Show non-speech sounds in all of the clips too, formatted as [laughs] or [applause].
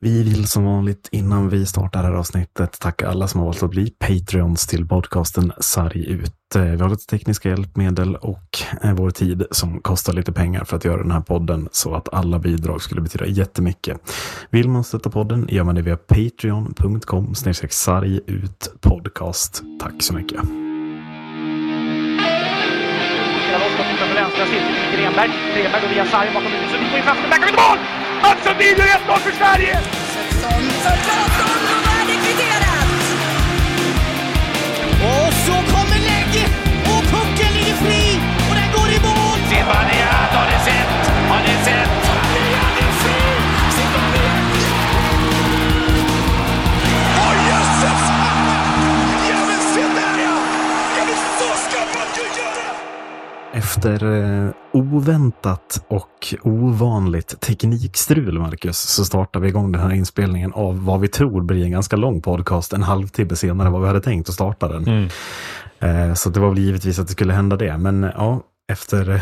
Vi vill som vanligt innan vi startar det här avsnittet tacka alla som har valt att bli Patreons till podcasten Sarg ut. Eh, vi har lite tekniska hjälpmedel och eh, vår tid som kostar lite pengar för att göra den här podden så att alla bidrag skulle betyda jättemycket. Vill man stötta podden gör man det via patreon.com sarg ut podcast. Tack så mycket. Grenberg, Grenberg går via sarg bakom huvudet, så vi får in fast, där kan vi mål! Matchen blir ju 1-0 för Sverige! För Claesson och det kvitterat! Så kommer läge och pucken ligger fri och den går i mål! Zibanejad har ni sett, har ni sett? Efter eh, oväntat och ovanligt teknikstrul, Marcus, så startar vi igång den här inspelningen av vad vi tror blir en ganska lång podcast, en halvtimme senare än vad vi hade tänkt att starta den. Mm. Eh, så det var väl givetvis att det skulle hända det, men ja, efter... Eh,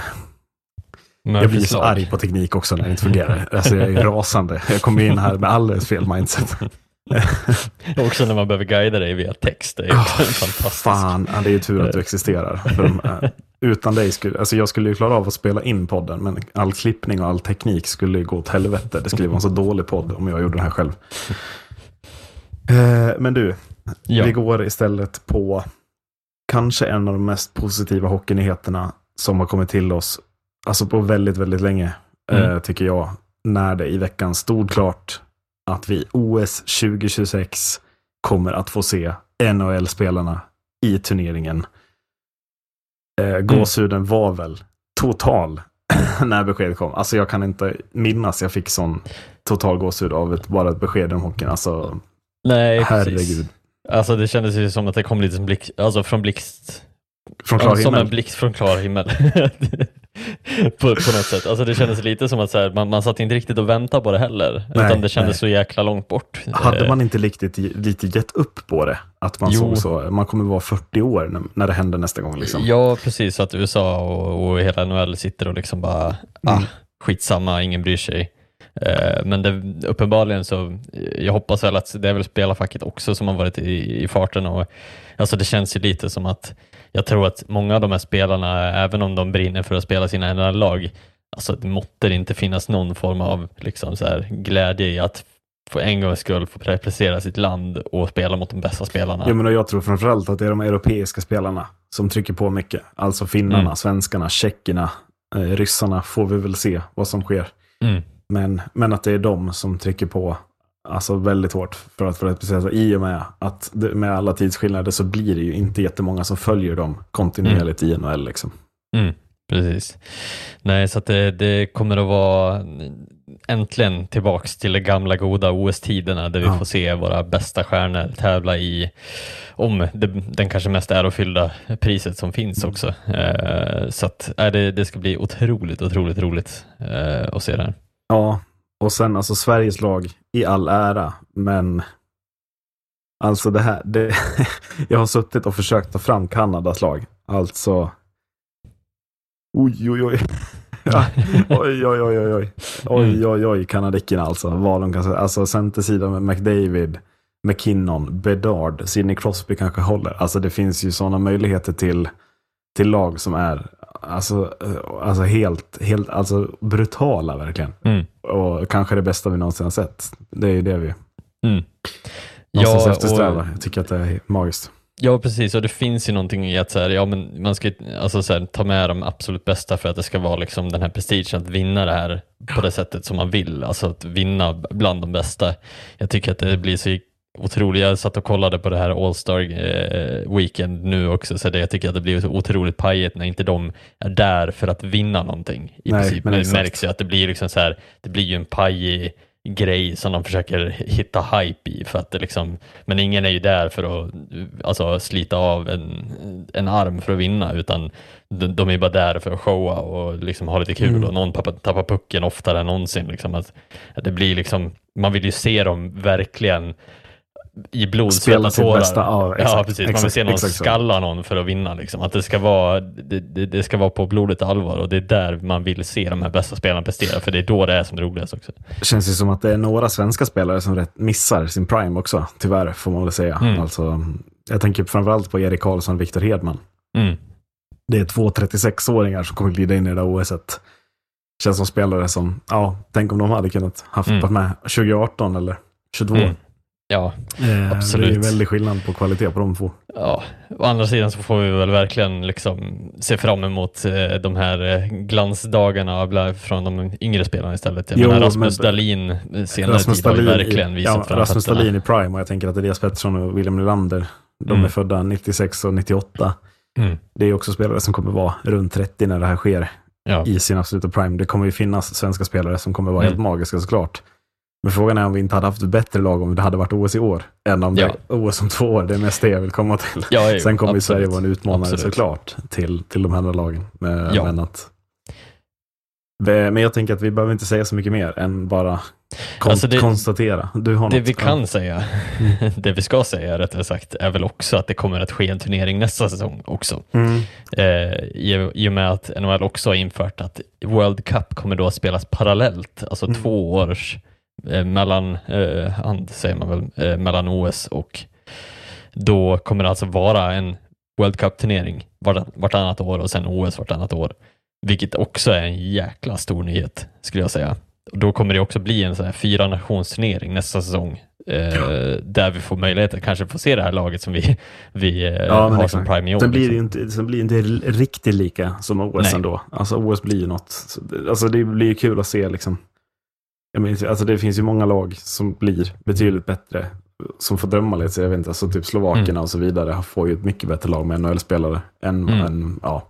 jag blir så arg på teknik också när det inte fungerar. Alltså jag är rasande. Jag kommer in här med alldeles fel mindset. [laughs] [laughs] också när man behöver guida dig via text. Det är Oh, [laughs] fantastiskt. Fan, ja, det är ju tur att du existerar. För de, eh, [laughs] utan dig skulle, alltså jag skulle ju klara av att spela in podden, men all klippning och all teknik skulle ju gå åt helvete. Det skulle vara en så dålig podd om jag gjorde den här själv. Eh, men du, Ja. vi går istället på kanske en av de mest positiva hockeynyheterna som har kommit till oss, alltså på väldigt, väldigt länge, eh, Mm. tycker jag, när det i veckan stod klart att vi OS 2026 kommer att få se NHL-spelarna i turneringen. Eh, gåshuden var väl total [clears throat] när beskedet kom. Alltså jag kan inte minnas jag fick sån total gåshud av ett, bara ett besked om hockeyn. Alltså Nej, herregud. precis. Alltså det kändes ju som att det kom lite som blixt, alltså från blixt, Från klar ja, som en himmel. blixt från klar himmel. [laughs] [laughs] på, på något sätt. Alltså det kändes lite som att så här, man, man satt inte riktigt och väntade på det heller, Nej, utan det kändes nej. så jäkla långt bort. Hade Eh, man inte riktigt lite gett upp på det? Att man Jo. såg så, man kommer vara 40 år när, när det händer nästa gång liksom. Ja, precis. Så att USA och, och hela NHL sitter och liksom bara, ah, Mm. skitsamma, ingen bryr sig. Eh, men det, uppenbarligen så, jag hoppas väl att det är väl spelarfacket också som har varit i, i farten och alltså det känns ju lite som att jag tror att många av de här spelarna, även om de brinner för att spela sina NHL-lag, alltså det måtte inte finnas någon form av liksom så här, glädje i att för en gångs skull få representera sitt land och spela mot de bästa spelarna. Ja, men jag tror framförallt att det är de europeiska spelarna som trycker på mycket. Alltså finnarna, Mm. svenskarna, tjeckerna, eh, ryssarna får vi väl se vad som sker. Mm. Men, men att det är de som trycker på alltså väldigt hårt för att representera. sig. I och med att det, med alla tidsskillnader så blir det ju inte jättemånga som följer dem kontinuerligt i NHL. Liksom. Mm, precis. Nej, så det, det kommer att vara äntligen tillbaks till de gamla goda OS-tiderna där vi Ja. får se våra bästa stjärnor tävla i om det, den kanske mest ärofyllda priset som finns Mm. också. Eh, så att, äh, det, det ska bli otroligt, otroligt roligt eh, att se det här. Ja, och sen alltså Sveriges lag i all ära, men alltså det här, det, [laughs] jag har suttit och försökt ta fram Kanadas lag. Alltså, oj, oj, oj. [laughs] Oj, oj, oj, oj, oj. Oj, oj, oj, kanadickerna alltså. Vad de kan säga. Alltså centersidan med McDavid, McKinnon, Bedard, Sidney Crosby kanske håller. Alltså det finns ju sådana möjligheter till, till lag som är alltså, eh, alltså helt, helt alltså brutala verkligen. Mm. Och kanske det bästa vi någonsin har sett. Det är ju det vi Mm. någonstans Ja, eftersträvar. och- Jag tycker att det är magiskt. Ja, precis. Och det finns ju någonting i att så här, ja, men man ska alltså, så här, ta med de absolut bästa för att det ska vara liksom, den här prestigen att vinna det här på det sättet som man vill. Alltså att vinna bland de bästa. Jag tycker att det blir så otroligt. Jag satt och kollade på det här All-Star eh, Weekend nu också, så det, jag tycker att det blir så otroligt pajigt när inte de är där för att vinna någonting. I Nej, princip. men det märks ju att det blir liksom så här, det blir ju en pajig grej som de försöker hitta hype i. För att det liksom, men ingen är ju där för att alltså, slita av en, en arm för att vinna, utan de, de är bara där för att showa och liksom ha lite kul Mm. och någon tappar, tappar pucken oftare än någonsin. Liksom, att, att det blir liksom, man vill ju se dem verkligen i blod, Spela sitt tårar. bästa, ja, ja, exakt, precis. Man vill se någon exakt skalla någon för att vinna. Liksom. Att det ska, vara, det, det, det ska vara på blodet allvar och det är där man vill se de här bästa spelarna prestera, för det är då det är som roligast också. känns ju som att det är några svenska spelare som rätt missar sin prime också, tyvärr får man väl säga. Mm. Alltså, jag tänker framförallt på Erik Karlsson och Viktor Hedman. Mm. Det är två 36-åringar som kommer glida in i det där OSet. Känns som spelare som, ja, tänk om de hade kunnat haft Mm. med 2018 eller 22. Mm. Ja, Eh, Absolut. Det är väldigt skillnad på kvalitet på de två. Ja, å andra sidan så får vi väl verkligen liksom se fram emot eh, de här eh, glansdagarna från de yngre spelarna istället. Jag Jo, menar Rasmus men- Dahlin senare Rasmus tid har ju verkligen i, visat ja, Rasmus. Dahlin i prime och jag tänker att Elias Pettersson och William Nylander, de Mm. är födda 96 och 98. Mm. Det är också spelare som kommer vara runt 30 när det här sker Ja. i sin absoluta prime. Det kommer ju finnas svenska spelare som kommer vara Mm. helt magiska såklart. Men frågan är om vi inte hade haft ett bättre lag om det hade varit OS i år än om det Ja. är OS om två år. Det är mest det jag vill komma till. Ja, jo, Sen kommer ju absolut. Sverige vara en utmanare Absolut. såklart till, till de andra lagen. Men, Ja. men, att, Det- men jag tänker att vi behöver inte säga så mycket mer än bara kon- Alltså det- konstatera. Du har Det något. vi kan säga, [laughs] det vi ska säga rättare sagt, är väl också att det kommer att ske en turnering nästa säsong också. Mm. Eh, i, I och med att NHL också har infört att World Cup kommer då att spelas parallellt, alltså Mm. två års eh, mellan, eh, hand, säger man väl, eh, mellan OS och då kommer det alltså vara en World Cup-turnering vart, vartannat år och sen OS vartannat år. Vilket också är en jäkla stor nyhet, skulle jag säga. Och då kommer det också bli en sån här fyra nationsturnering nästa säsong. Eh, där vi får möjlighet att kanske få se det här laget som vi, vi eh, Ja, har som prime i år. Sen blir det liksom. inte, sen blir det inte riktigt lika som OS Nej. ändå. Alltså OS blir ju något. Alltså det blir ju kul att se liksom. Jag minns, alltså det finns ju många lag som blir betydligt bättre. Som får drömma lite. så Jag vet inte, alltså typ Slovakerna Mm. och så vidare får ju ett mycket bättre lag med NHL-spelare. Än, Mm. än, ja.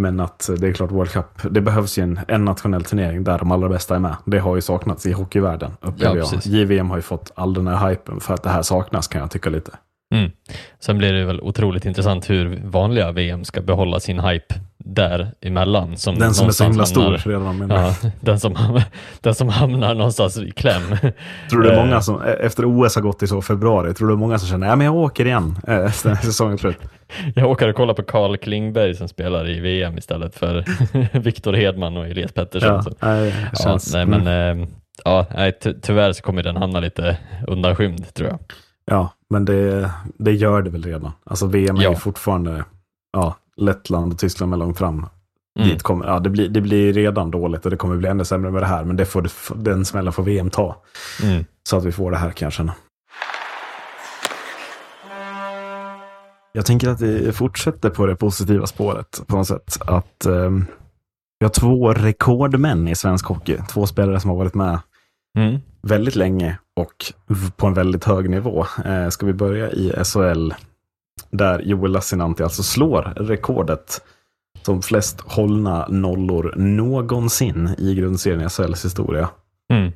Men att det är klart World Cup, det behövs ju en, en nationell turnering där de allra bästa är med. Det har ju saknats i hockeyvärlden, upplever Ja, jag. JVM har ju fått all den här hypen för att det här saknas kan jag tycka lite. Mm. Sen blir det väl otroligt intressant hur vanliga VM ska behålla sin hype däremellan. Som Den som är så himla stor hamnar- redan. Ja, [laughs] den, som, [laughs] den som hamnar någonstans i kläm. [laughs] Tror du det är Eh. många som, e- efter OS har gått i så februari, tror du det är många som känner, ja men jag åker igen eh, efter säsongen slut? Jag åker och kollar på Carl Klingberg som spelar i VM istället för Viktor Hedman och Elias Pettersson. Ja, nej, Ja, nej, mm. men eh, ja, nej, ty- tyvärr så kommer den hamna lite undanskymd tror jag. ja, men det, det gör det väl redan. Alltså VM är Ja. ju fortfarande, ja, Lettland och Tyskland är långt fram. Mm. Dit kommer, ja, det, blir, det blir redan dåligt och det kommer bli ännu sämre med det här, men det får, den smällen får VM ta. Mm. Så att vi får det här kan jag tänker att vi fortsätter på det positiva spåret på något sätt. Att ehm, vi har två rekordmän i svensk hockey. Två spelare som har varit med Mm. väldigt länge och på en väldigt hög nivå. Eh, ska vi börja i SHL där Joel Lassinantti alltså slår rekordet som flest hållna nollor någonsin i grundserien i SHLs historia. Mm.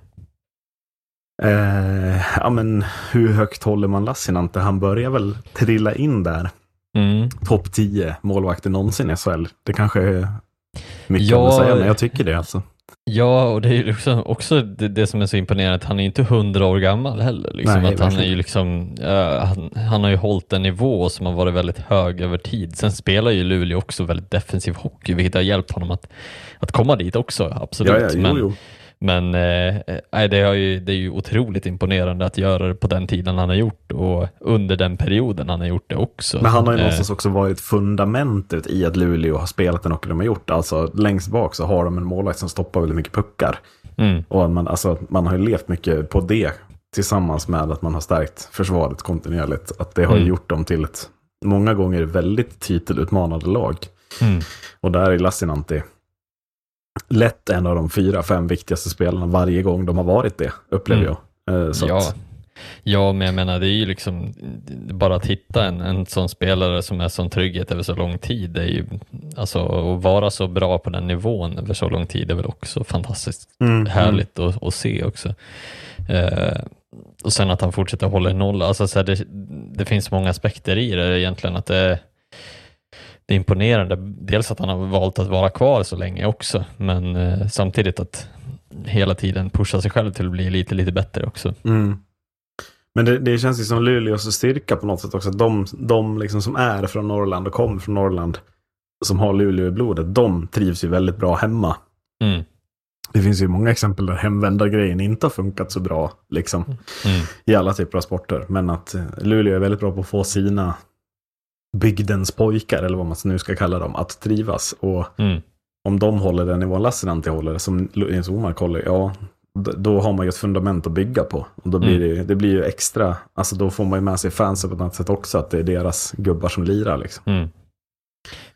Eh, ja, men hur högt håller man Lassinantti? Han börjar väl trilla in där. Mm. Topp 10 målvakter någonsin i SHL. Det kanske är mycket Ja, att säga, men jag tycker det alltså. Ja, och det är ju också, också det, det som är så imponerande, att han är inte hundra år gammal heller. Liksom, Nej, att han, är ju liksom, ja, han, han har ju hållit en nivå som har varit väldigt hög över tid. Sen spelar ju Luleå också väldigt defensiv hockey, vilket har hjälpt honom att, att komma dit också, absolut. Ja, ja, jo, men jo. Men eh, det, har ju, det är ju otroligt imponerande att göra det på den tiden han har gjort och under den perioden han har gjort det också. Men han har ju Eh, någonstans också varit fundamentet i att Luleå har spelat den hockey de har gjort. Alltså längst bak så har de en målvakt som stoppar väldigt mycket puckar. mm, Och man, alltså, man har ju levt mycket på det tillsammans med att man har stärkt försvaret kontinuerligt. Att det har Mm. gjort dem till ett många gånger väldigt titelutmanande lag. mm, Och där är Lassinantti lätt en av de fyra, fem viktigaste spelarna varje gång de har varit det, upplever Mm. jag. Eh, Så ja. att, ja, men jag menar det är ju liksom bara att hitta en, en sån spelare som är sån trygghet över så lång tid. Det är ju, alltså att vara så bra på den nivån över så lång tid är väl också fantastiskt Mm, härligt att, att se också. Eh, och sen att han fortsätter hålla i noll. Alltså, så här, det, det finns många aspekter i det egentligen. Att det, det är imponerande. Dels att han har valt att vara kvar så länge också, men eh, samtidigt att hela tiden pusha sig själv till att bli lite, lite bättre också. Mm. Men det, det känns ju som Luleås styrka på något sätt också. De, de liksom som är från Norrland och kommer från Norrland, som har Luleå i blodet, de trivs ju väldigt bra hemma. Mm. Det finns ju många exempel där hemvändargrejen inte har funkat så bra liksom, Mm. i alla typer av sporter. Men att eh, Luleå är väldigt bra på att få sina bygdens pojkar, eller vad man nu ska kalla dem, att trivas. Och Mm. om de håller den nivån Lassinantti håller, som Jens Omark håller, ja, då har man ju ett fundament att bygga på. Och då blir det, det blir ju extra, alltså då får man ju med sig fansen på ett annat sätt också, att det är deras gubbar som lirar liksom. Mm.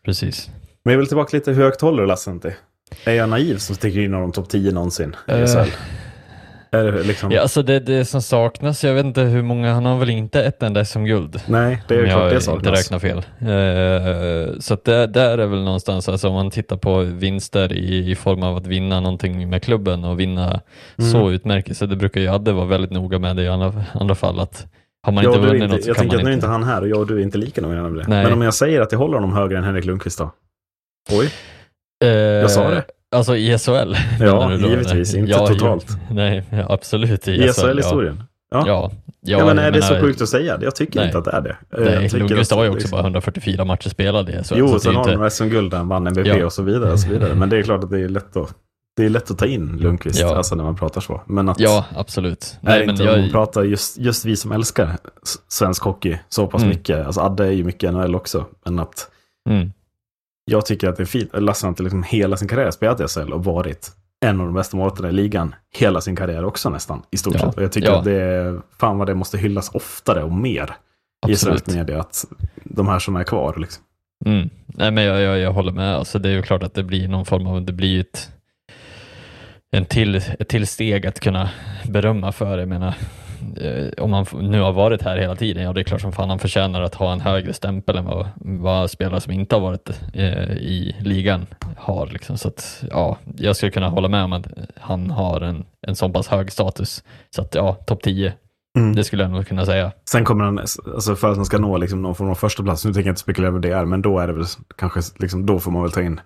Precis. Men jag vill tillbaka lite, hur högt håller du Lassinantti? Är jag naiv som sticker in honom topp 10 någonsin i Eh. Det liksom... Ja, alltså det, det som saknas, jag vet inte hur många, han har väl inte ett enda SM-guld? Nej, det är klart jag det inte saknas. räknar fel. Eh, så att det, där är väl någonstans, alltså om man tittar på vinster i, i form av att vinna någonting med klubben och vinna Mm. så utmärkelse, det brukar ju Adde vara väldigt noga med det i andra, andra fall. Att har man Ja, inte vunnit inte, något så jag kan tänker man att nu är inte. inte han här och jag och du är inte lika noga med det. Nej. Men om jag säger att jag håller honom högre än Henrik Lundqvist då? Oj, Eh, jag sa det. Alltså i SHL? Ja, menar givetvis, inte Ja, totalt. ju- Nej, absolut i, I. SHL-historien? Ja. Ja, ja, men är jag det så menar- sjukt att säga? Jag tycker Nej. inte att det är det. Nej, Lundqvist har ju också liksom- bara 144 matcher spelade i SHL. Jo, sen har inte- de SM-guld han vann MVP Ja. och så vidare. Och så vidare. Men det är klart att det är lätt att, det är lätt att ta in Lundqvist, Ja. alltså när man pratar så. Men att, Ja, absolut. Nej, det men inte jag, man pratar just, just vi som älskar svensk hockey så pass Mm. mycket. Alltså Adde är ju mycket NHL också. Men att mm, jag tycker att det är fint. Lasse har inte liksom hela sin karriär spelat i SHL och varit en av de bästa målvakterna i ligan hela sin karriär också nästan, i stort Ja. sett. Och jag tycker Ja. att det fan vad det måste hyllas oftare och mer i absolut. svensk media, att de här som är kvar liksom. Mm. Nej, men jag, jag, jag håller med. Alltså, det är ju klart att det blir någon form av, det blir ett, en till, ett till steg att kunna berömma för. Jag menar, eh, om han nu har varit här hela tiden, ja det är klart som fan han förtjänar att ha en högre stämpel än vad, vad spelare som inte har varit eh, i ligan har. Liksom. Så att, ja, jag skulle kunna hålla med om att han har en, en så pass hög status. Så att ja, topp 10, Mm. det skulle jag nog kunna säga. Sen kommer han, alltså för att han ska nå liksom någon form av första plats, nu tänker jag inte spekulera över det är, men då är det väl kanske, liksom, då får man väl ta in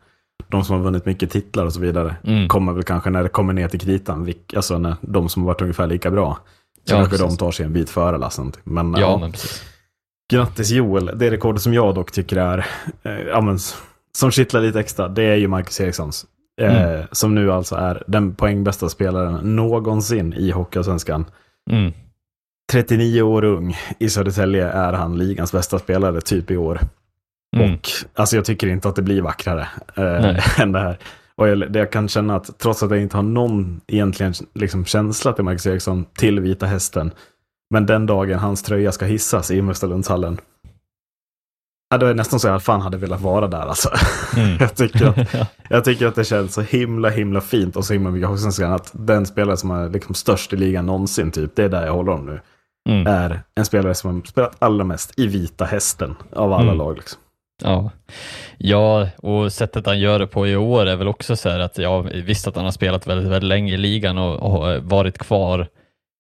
de som har vunnit mycket titlar och så vidare. Mm. Kommer väl kanske när det kommer ner till kritan, vilk, alltså när de som har varit ungefär lika bra, så Ja, kanske precis. de tar sig en bit före Lasse. Men, Ja, ja, men precis. grattis Joel, det rekordet som jag dock tycker är, eh, men, som kittlar lite extra, det är ju Marcus Erikssons. Eh, Mm. Som nu alltså är den poängbästa spelaren någonsin i Hockeyallsvenskan. Mm. 39 år ung. I Södertälje är han ligans bästa spelare typ i år. Mm. Och alltså jag tycker inte att det blir vackrare eh, [laughs] än det här. Och jag, det jag kan känna att trots att jag inte har någon egentligen liksom, känsla till Marcus Eriksson till Vita Hästen. Men den dagen hans tröja ska hissas i Möstalundshallen. Ja, då är det nästan så jag fan hade velat vara där alltså. Mm. [laughs] jag, tycker att, [laughs] jag tycker att det känns så himla himla fint och så himla mycket Hockeyallsvenskan att den spelare som är liksom störst i ligan någonsin, typ, det är där jag håller om nu Mm. är en spelare som har spelat allra mest i Vita Hästen av alla Mm. lag. Liksom. Ja. ja, och sättet han gör det på i år är väl också så här att ja, visst att han har spelat väldigt, väldigt länge i ligan och, och varit kvar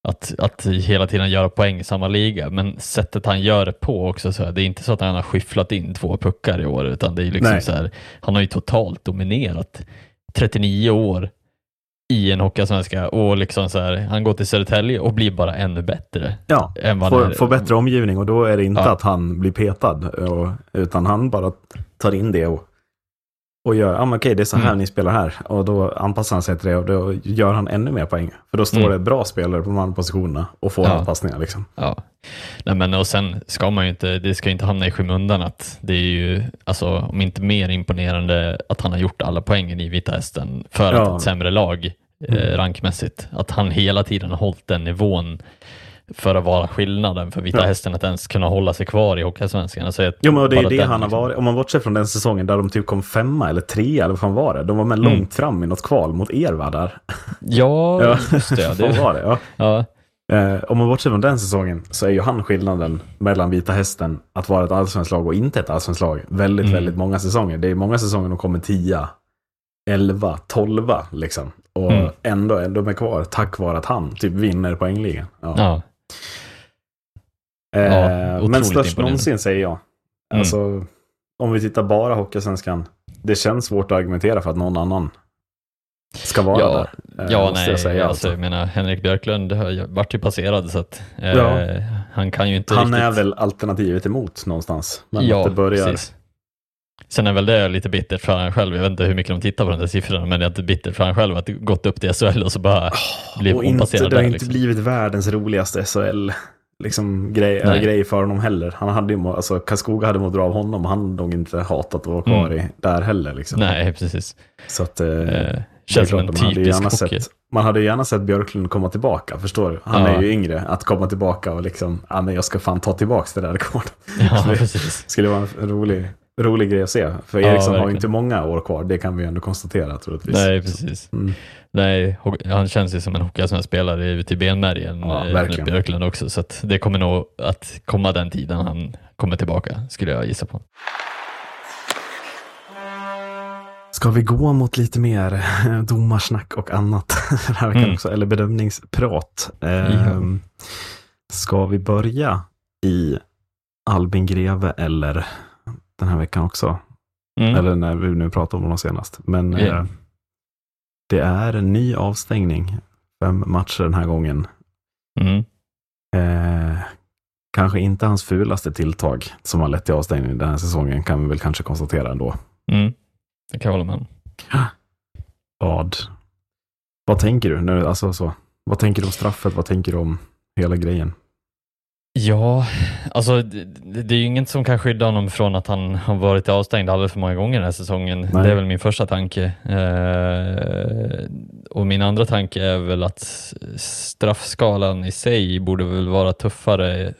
att, att hela tiden göra poäng i samma liga, men sättet han gör det på också, så här, det är inte så att han har skyfflat in två puckar i år, utan det är liksom Nej. så här, han har ju totalt dominerat 39 år i en Hockeyallsvenska och liksom så här, han går till Södertälje och blir bara ännu bättre. Ja, Än får, får bättre omgivning och då är det inte Ja. att han blir petad. Och, utan han bara tar in det och, och gör, ja men okej det är så här Mm. ni spelar här. Och då anpassar han sig till det och då gör han ännu mer poäng. För då står Mm. det bra spelare på de andra positionerna och får Ja. anpassningar liksom. Ja, Nej, men och sen ska man ju inte, det ska inte hamna i skymundan att det är ju, alltså om inte mer imponerande att han har gjort alla poängen i Vita Hästen för Ja. ett sämre lag eh, Mm. rankmässigt. Att han hela tiden har hållit den nivån för att vara skillnaden för Vita Ja. Hästen att ens kunna hålla sig kvar i Hockeyallsvenskan. Alltså, Jo men det är bara det den, han har liksom. varit. Om man bortser från den säsongen där de typ kom femma eller trea eller vad fan var det? De var med Mm. långt fram i något kval mot Erva där. [laughs] Ja, Ja. just det. [laughs] Det var det? Ja. ja, Eh, om man bortser från den säsongen så är ju han skillnaden mellan Vita Hästen att vara ett allsvenskt lag och inte ett allsvenskt lag väldigt, Mm. väldigt många säsonger. Det är många säsonger de kommer 10, 11, 12 liksom. Och Mm. ändå är de kvar tack vare att han typ vinner poängligan. Ja. ja. Eh, ja, men störst någonsin säger jag. Mm. Alltså, om vi tittar bara Hockeysvenskan. Det känns svårt att argumentera för att någon annan ska vara Ja, där. eh, ja nej, jag säga, alltså, jag menar Henrik Björklund har varit ju passerad så att eh, Ja. han kan ju inte Han riktigt... är väl alternativet emot någonstans. Men ja, att det börjar... precis. Sen är väl det lite bittert för han själv. Jag vet inte hur mycket de tittar på de där siffrorna, men det är inte bittert för han själv att det gått upp till SHL och så bara blir Och inte, det har där. inte Liksom. blivit världens roligaste SHL liksom, grej, äh, grej för honom heller. Han hade ju, alltså, Karlskoga hade mått bra av honom och han hade nog inte hatat att vara kvar Mm. i, där heller. Liksom. Nej, precis. Så att, eh, Eh, känns som en man hade typisk hockey. sett, Man hade ju gärna sett Björklund komma tillbaka, förstår du? Han Ja. är ju yngre, att komma tillbaka och liksom, ja men jag ska fan ta tillbaka det där rekordet. Ja, [laughs] precis. skulle vara en rolig, rolig grej att se. För Ja, Eriksson har ju verkligen. inte många år kvar, det kan vi ju ändå konstatera troligtvis. Nej, precis. Mm. Nej, han känns ju som en hockeyallsvensk-spelare i benmärgen, Ja, eh, verkligen. Björklund också, så det kommer nog att komma den tiden han kommer tillbaka, skulle jag gissa på. Ska vi gå mot lite mer [laughs] domarsnack och annat [laughs] den här veckan Mm. också, eller bedömningsprat? Ehm, Ska vi börja i Albin Greve eller den här veckan också? Mm. Eller när vi nu pratar om honom senast. Men Ja. eh, det är en ny avstängning. Fem matcher den här gången. Mm. Eh, kanske inte hans fulaste tilltag som har lett till avstängning den här säsongen kan vi väl kanske konstatera ändå. Mm. Det kan jag hålla med om. [gasps] Vad, vad tänker du? Nu, alltså, så, vad tänker du om straffet? Vad tänker du om hela grejen? Ja, alltså det, det är ju inget som kan skydda honom från att han har varit avstängd alldeles för många gånger den här säsongen. Nej. Det är väl min första tanke. Eh, och min andra tanke är väl att straffskalan i sig borde väl vara tuffare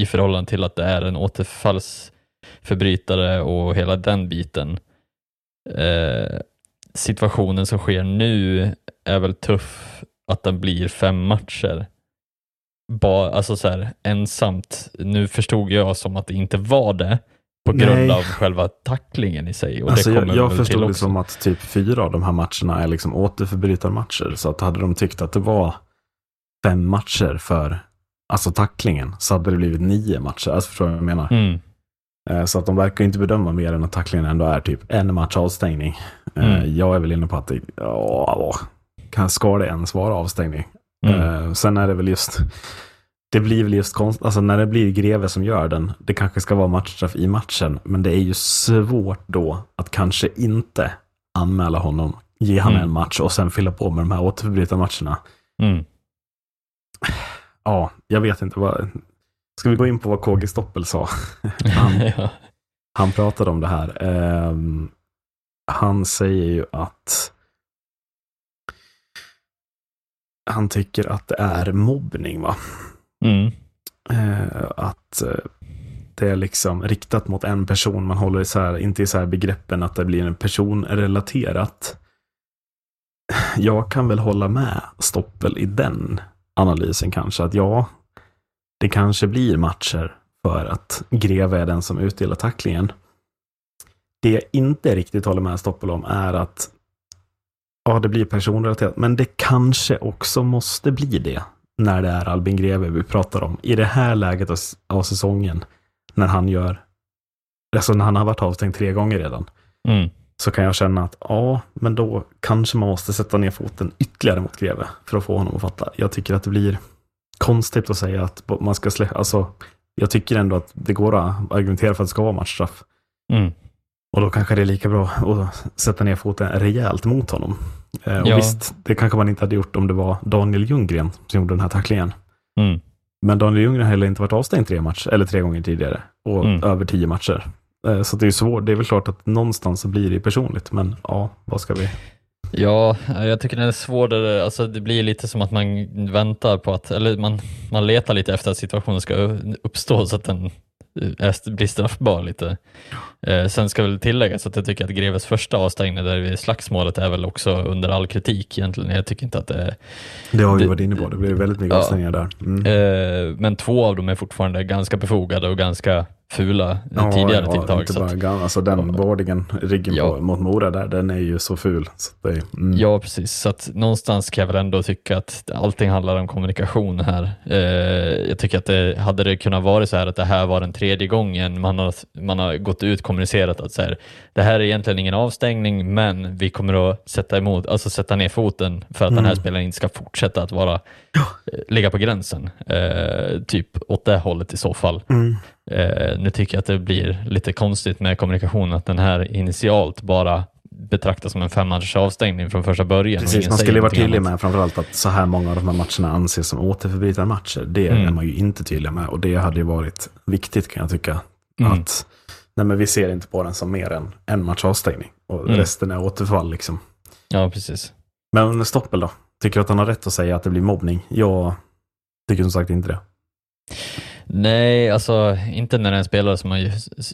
i förhållande till att det är en återfallsförbrytare och hela den biten. Eh, situationen som sker nu är väl tuff att den blir fem matcher bara, alltså så här, ensamt. Nu förstod jag som att det inte var det på grund Nej. av själva tacklingen i sig. Och Alltså, det jag jag förstod det som att typ fyra av de här matcherna är liksom återförbrytarmatcher. Så att hade de tyckt att det var fem matcher för alltså tacklingen så hade det blivit nio matcher. Alltså förstår du vad jag menar? Mm, Eh, Så att de verkar inte bedöma mer än att tacklingen ändå är typ en match avstängning. Eh, Mm. Jag är väl inne på att det, ja, kan, ska det ens vara avstängning? Mm, Eh, Sen är det väl just, det blir väl just konst, alltså när det blir Greve som gör den, det kanske ska vara matchstraff i matchen, men det är ju svårt då att kanske inte anmäla honom, ge han Mm. en match och sen fylla på med de här återförbrytarmatcherna. mm. Ja, jag vet inte vad, ska vi gå in på vad KG Stoppel sa? [laughs] Han, [laughs] ja. Han pratade om det här. Ehm, han säger ju att han tycker att det är mobbning, va? Mm, Eh, att eh, det är liksom riktat mot en person. Man håller isär, inte isär begreppen att det blir en personrelaterat. Jag kan väl hålla med Stoppel i den analysen kanske. Att ja, det kanske blir matcher för att Greve är den som utdelar tacklingen. Det jag inte riktigt håller med Stoppel om är att ja, det blir personrelaterat, men det kanske också måste bli det när det är Albin Greve vi pratar om. I det här läget av, av säsongen, när han gör, alltså när han har varit avstängd tre gånger redan, mm, så kan jag känna att ja, men då kanske man måste sätta ner foten ytterligare mot Greve för att få honom att fatta. Jag tycker att det blir konstigt att säga att man ska släppa, alltså jag tycker ändå att det går att argumentera för att det ska vara matchstraff. mm. Och då kanske det är lika bra att sätta ner foten rejält mot honom. Eh, och Ja. visst, det kanske man inte hade gjort om det var Daniel Ljunggren som gjorde den här tacklingen. Mm. Men Daniel Ljunggren har heller inte varit avstängd tre matcher, eller tre gånger tidigare. Och Mm. över tio matcher. Eh, Så det är ju svårt. Det är väl klart att någonstans så blir det personligt. Men ja, vad ska vi? Ja, jag tycker den är svårare. Alltså det blir lite som att man väntar på att, eller man, man letar lite efter att situationen ska uppstå så att den är, blir straffbar lite. Eh, sen ska väl tilläggas att jag tycker att Greves första avstängning där vid slagsmålet är väl också under all kritik egentligen. Jag tycker inte att det är Det har vi varit inne på. Det blir väldigt mycket Ja. avstängningar där. Mm. Eh, men två av dem är fortfarande ganska befogade och ganska fula eh, Ja, tidigare ja, tilltag. Inte bara att, alltså den boardingen, ryggen Ja. på, mot Mora där, den är ju så ful. Så är- mm. ja, precis. Så att någonstans kan jag väl ändå tycka att allting handlar om kommunikation här. Eh, jag tycker att det hade det kunnat vara så här att det här var den tredje gången man har, man har gått ut och kommunicerat att så här, det här är egentligen ingen avstängning, men vi kommer att sätta emot, alltså sätta ner foten för att den här spelaren inte ska fortsätta att vara, eh, ligga på gränsen. Eh, typ åt det hållet i så fall. Eh, nu tycker jag att det blir lite konstigt med kommunikationen, att den här initialt bara betraktas som en femmatchers avstängning från första början. Precis, man skulle vara tydlig med framförallt att så här många av de här matcherna anses som återförbrytarmatcher. Det Mm. är man ju inte tydlig med och det hade ju varit viktigt kan jag tycka. Mm. Att nej, men vi ser inte på den som mer än en match avstängning och Mm. resten är återfall liksom. Ja, precis. Men Stoppel då? Tycker du att han har rätt att säga att det blir mobbning? Jag tycker som sagt inte det. Nej, alltså inte när det är en spelare som har,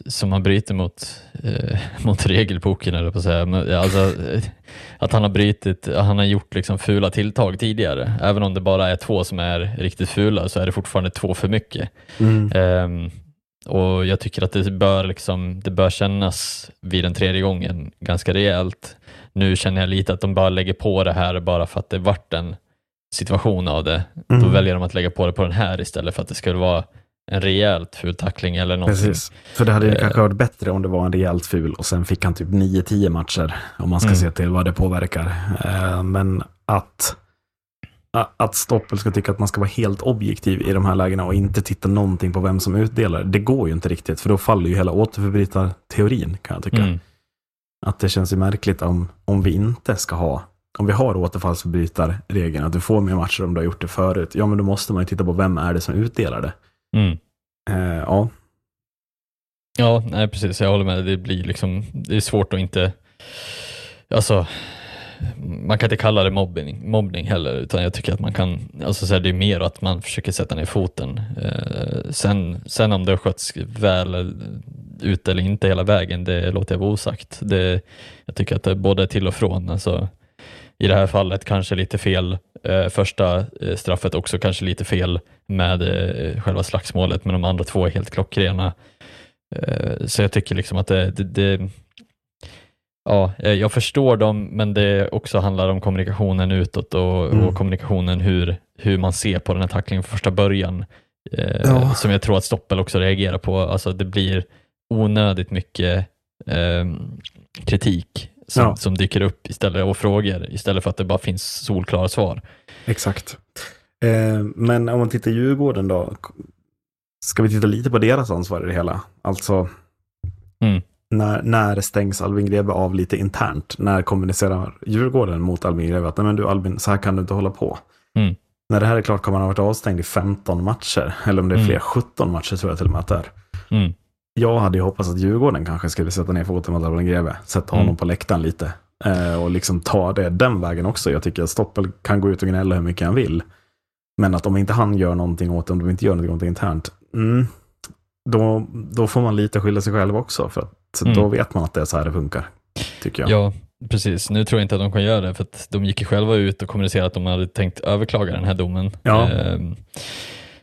som har brutit mot, eh, [laughs] mot regelboken, eller på att säga. Men, alltså, eh, att han har brutit, han har gjort liksom fula tilltag tidigare. Även om det bara är två som är riktigt fula så är det fortfarande två för mycket. Ehm, och jag tycker att det bör, liksom, det bör kännas vid den tredje gången ganska rejält. Nu känner jag lite att de bara lägger på det här bara för att det vart en situation av det. Då Mm. väljer de att lägga på det på den här istället för att det skulle vara en rejält ful tackling eller någonting. Precis. För det hade ju Eh. kanske varit bättre om det var en rejält ful och sen fick han typ 9-10 matcher. Om man ska Mm. se till vad det påverkar. Eh, Men att, att Stoppel ska tycka att man ska vara helt objektiv i de här lägena och inte titta någonting på vem som utdelar. Det går ju inte riktigt, för då faller ju hela återförbrytarteorin kan jag tycka. Mm. Att det känns ju märkligt om, om vi inte ska ha, om vi har återfallsförbrytarregeln, att du får mer matcher om du har gjort det förut. Ja, men då måste man ju titta på vem är det som utdelar det. Mm. Eh, ja, Ja, nej, precis. Jag håller med. Det blir liksom, det är svårt att inte, alltså, man kan inte kalla det mobbning, mobbning heller, utan jag tycker att man kan, alltså så här, det är mer att man försöker sätta ner foten. Eh, sen, sen om det har skötts väl ut eller inte hela vägen, det låter jag vara osagt. Det, jag tycker att det är både till och från. Alltså, I det här fallet kanske lite fel, eh, första eh, straffet också kanske lite fel med eh, själva slagsmålet, men de andra två är helt klockrena. Eh, Så jag tycker liksom att det, det, det Ja, eh, jag förstår dem, men det också handlar om kommunikationen utåt och, Mm. och kommunikationen hur, hur man ser på den här tacklingen från första början. Eh, Ja. Som jag tror att Stoppel också reagerar på. Alltså det blir onödigt mycket eh, kritik som, Ja. som dyker upp istället och frågor istället för att det bara finns solklara svar. Exakt. Eh, men om man tittar Djurgården då. Ska vi titta lite på deras ansvar i det hela? Alltså, Mm. när, när stängs Albin Greve av lite internt? När kommunicerar Djurgården mot Albin Greve att nej men du Albin, så här kan du inte hålla på. Mm. När det här är klart kommer han ha varit avstängd i 15 matcher. Eller om det är Mm. fler, 17 matcher tror jag till och med att det är. Mm. Jag hade ju hoppats att Djurgården kanske skulle sätta ner foten mot Albin Greve. Sätta honom Mm. på läktaren lite. Eh, och liksom ta det den vägen också. Jag tycker att Stoppel kan gå ut och gnälla hur mycket han vill. Men att om inte han gör någonting åt det, om de inte gör någonting internt. Mm, då, då får man lite skylla sig själv också. För att Mm. då vet man att det är så här det funkar. Tycker jag. Ja, precis. Nu tror jag inte att de kan göra det för att de gick ju själva ut och kommunicerade att de hade tänkt överklaga den här domen. Ja. Ehm,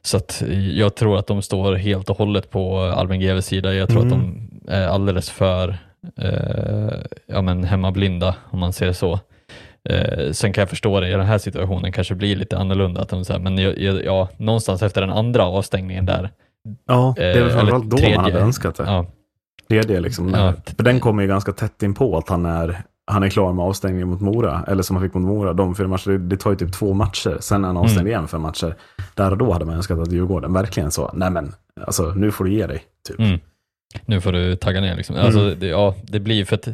Så att jag tror att de står helt och hållet på Albin Greves sida. Jag tror Mm. att de är alldeles för eh, ja, men hemmablinda om man ser det så. Eh, sen kan jag förstå det i den här situationen kanske blir lite annorlunda. Att de säger, men jag, jag, ja, någonstans efter den andra avstängningen där. Ja, det är väl Eh, framförallt då tredje. man hade önskat det. Ja, Tredje liksom. Ja. För den kommer ju ganska tätt in på att han är, han är klar med avstängningen mot Mora. Eller som han fick mot Mora. De fyra matcher, det, tar ju typ två matcher. Sen är han avstängd Mm. igen för matcher. Där och då hade man önskat att Djurgården verkligen så, nej men, alltså nu får du ge dig. Typ. Mm. Nu får du tagga ner liksom. Mm. Alltså, det, ja, det blir för att,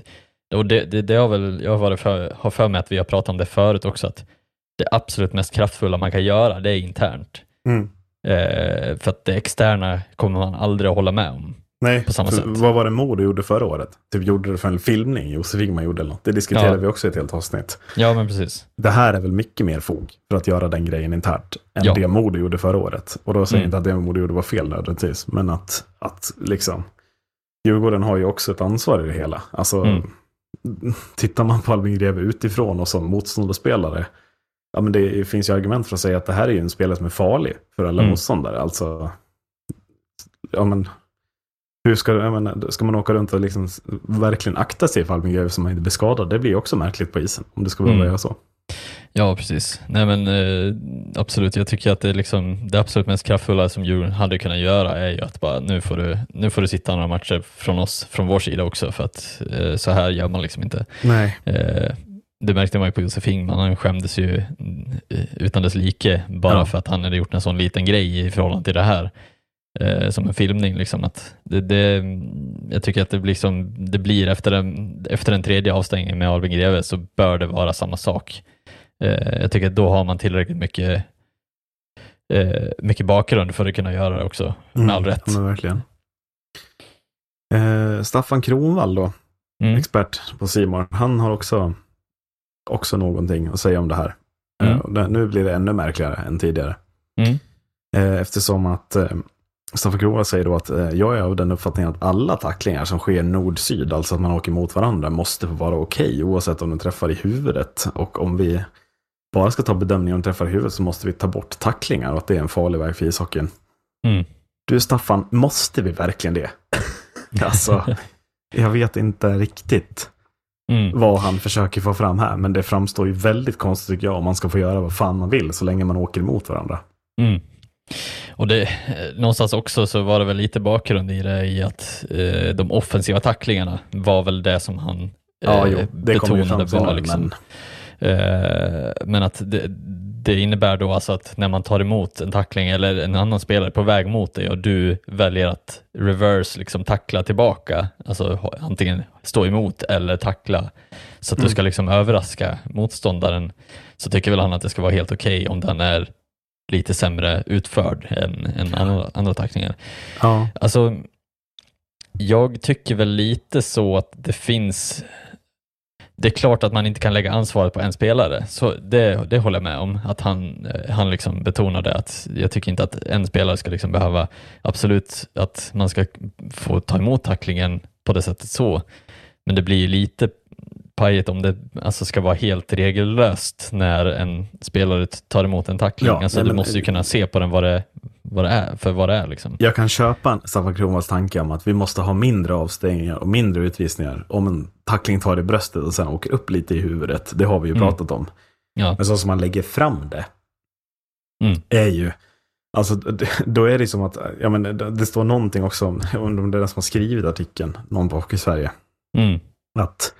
och det, det, det har väl, jag har, för, har för mig att vi har pratat om det förut också, att det absolut mest kraftfulla man kan göra, det är internt. Mm. Eh, för att det externa kommer man aldrig att hålla med om. Nej, På samma sätt. vad var det Modo gjorde förra året? Typ gjorde det för en filmning, Josef Ingman gjorde eller något. Det diskuterade Ja. vi också i ett helt avsnitt. Ja, men precis. Det här är väl mycket mer fog för att göra den grejen internt än Ja. det Modo gjorde förra året. Och då säger jag Mm. inte att det Modo gjorde var fel nödvändigtvis, men att, att liksom Djurgården har ju också ett ansvar i det hela. Alltså, Mm. tittar man på Albin Greve utifrån och som motståndarspelare, ja men det finns ju argument för att säga att det här är ju en spelare som är farlig för alla Mm. motståndare. Alltså, ja men, hur ska, jag menar, ska man åka runt och liksom verkligen akta sig för Albin Greve som inte blir skadad? Det blir också märkligt på isen, om det ska behöva Mm. göra så. Ja, precis. Nej men eh, absolut, jag tycker att det, liksom, det absolut mest kraftfulla som Djurgården hade kunnat göra är ju att bara nu får du, nu får du sitta några matcher från oss, från vår sida också, för att eh, så här gör man liksom inte. Nej. Eh, det märkte man ju på Josef Ingman, han skämdes ju mm, utan dess like bara Ja. för att han hade gjort en sån liten grej i förhållande till det här. Eh, som en filmning. Liksom, att det, det, jag tycker att det liksom, det blir efter, en, efter en tredje avstängning med Albin Greve så bör det vara samma sak. Eh, jag tycker att då har man tillräckligt mycket, eh, mycket bakgrund för att kunna göra det också, med all rätt. Mm. Ja, men verkligen. Eh, Staffan Kronvall då, Mm. expert på Simon, han har också, också någonting att säga om det här. Mm. Eh, det, nu blir det ännu märkligare än tidigare. Mm. Eh, eftersom att Staffan Kronvall säger då att eh, jag är av den uppfattningen att alla tacklingar som sker nord-syd, alltså att man åker mot varandra, måste få vara okej oavsett om de träffar i huvudet. Och om vi bara ska ta bedömningen om de träffar i huvudet så måste vi ta bort tacklingar och att det är en farlig väg för ishockeyn. Mm. Du Staffan, måste vi verkligen det? [laughs] alltså, jag vet inte riktigt Mm. vad han försöker få fram här, men det framstår ju väldigt konstigt tycker jag om man ska få göra vad fan man vill så länge man åker emot varandra. Mm. Och det, eh, någonstans också så var det väl lite bakgrund i det i att eh, de offensiva tacklingarna var väl det som han eh, Ja, jo, det ju fram betonade var liksom. men Eh, men att det, det innebär då alltså att när man tar emot en tackling eller en annan spelare på väg mot dig och du väljer att reverse liksom tackla tillbaka, alltså antingen stå emot eller tackla, så att du ska liksom överraska motståndaren, så tycker väl han att det ska vara helt okej om den är lite sämre utförd än, än andra, andra tacklingar. ja, Alltså, jag tycker väl lite så att det finns det är klart att man inte kan lägga ansvaret på en spelare, så det, det håller jag med om. Att han, eh, han liksom betonade att jag tycker inte att en spelare ska liksom behöva, absolut att man ska få ta emot tacklingen på det sättet så, men det blir ju lite pajigt om det alltså ska vara helt regellöst när en spelare tar emot en tackling. Ja, alltså, nej, du men- måste ju kunna se på den vad det, vad det är, för vad det är. Liksom. jag kan köpa Staffan Kronvalls tanke om att vi måste ha mindre avstängningar och mindre utvisningar om en tackling tar i bröstet och sen åker upp lite i huvudet. Det har vi ju Mm. pratat om. Ja. Men så som man lägger fram det Mm. är ju, alltså då är det som att, ja men det, det står någonting också om, om det är den som har skrivit artikeln, någon på Hockey Sverige, Mm. att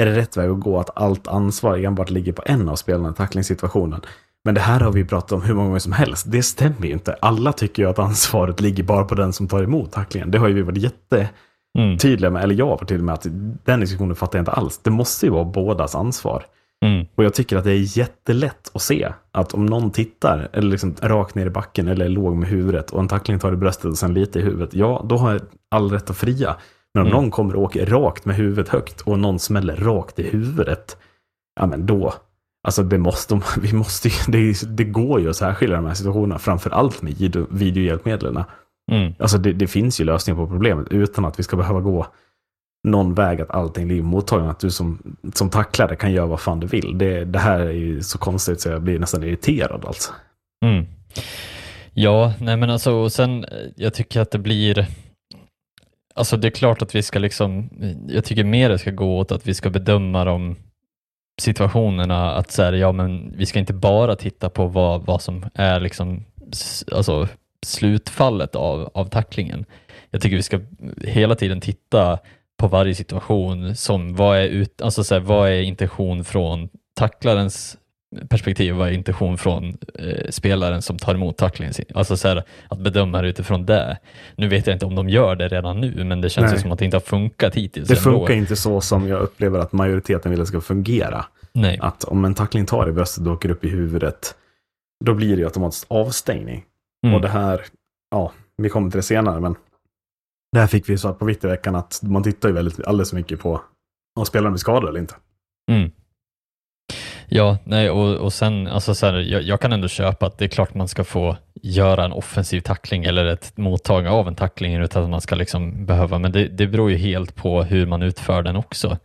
är det rätt väg att gå att allt ansvar enbart ligger på en av spelarna i tacklingssituationen? Men det här har vi pratat om hur många gånger som helst. Det stämmer ju inte. Alla tycker ju att ansvaret ligger bara på den som tar emot tacklingen. Det har ju vi varit jättetydliga Mm. med, eller jag var till och med att den diskussionen fattar jag inte alls. Det måste ju vara bådas ansvar. Mm. Och jag tycker att det är jättelätt att se att om någon tittar, eller liksom rakt ner i backen eller är låg med huvudet och en tackling tar i bröstet och sen lite i huvudet, ja, då har jag all rätt att fria. Men om Mm. någon kommer och åker rakt med huvudet högt och någon smäller rakt i huvudet, ja men då, alltså det måste, [laughs] vi måste det, det går ju att särskilja de här situationerna, framför allt med video- videohjälpmedlen. Mm. Alltså det, det finns ju lösningar på problemet utan att vi ska behöva gå någon väg att allting ligger mottagen. Att du som, som tacklare kan göra vad fan du vill. Det, det här är ju så konstigt så jag blir nästan irriterad alltså. Mm. Ja, nej men alltså, och sen, eh, jag tycker att det blir, alltså det är klart att vi ska liksom, jag tycker mer det ska gå åt att vi ska bedöma de situationerna, att så här, ja men vi ska inte bara titta på vad, vad som är liksom, alltså slutfallet av, av tacklingen. Jag tycker vi ska hela tiden titta på varje situation som vad är, ut, alltså så här, vad är intention från tacklarens perspektiv, vad är intention från eh, spelaren som tar emot tacklingen? Alltså så här, att bedöma det utifrån det. Nu vet jag inte om de gör det redan nu, men det känns ju som att det inte har funkat hittills. Det ändå. funkar inte så som jag upplever att majoriteten vill att det ska fungera. Nej. Att om en tackling tar i bröstet och åker upp i huvudet, då blir det ju automatiskt avstängning. Mm. Och det här, ja, vi kommer till det senare, men det här fick vi svart på vitt i veckan att man tittar ju väldigt, alldeles för mycket på om spelaren blir skadad eller inte. Mm. Ja, nej och, och sen, alltså så här, jag, jag kan ändå köpa att det är klart man ska få göra en offensiv tackling eller ett mottagande av en tackling utan att man ska liksom behöva, men det, det beror ju helt på hur man utför den också.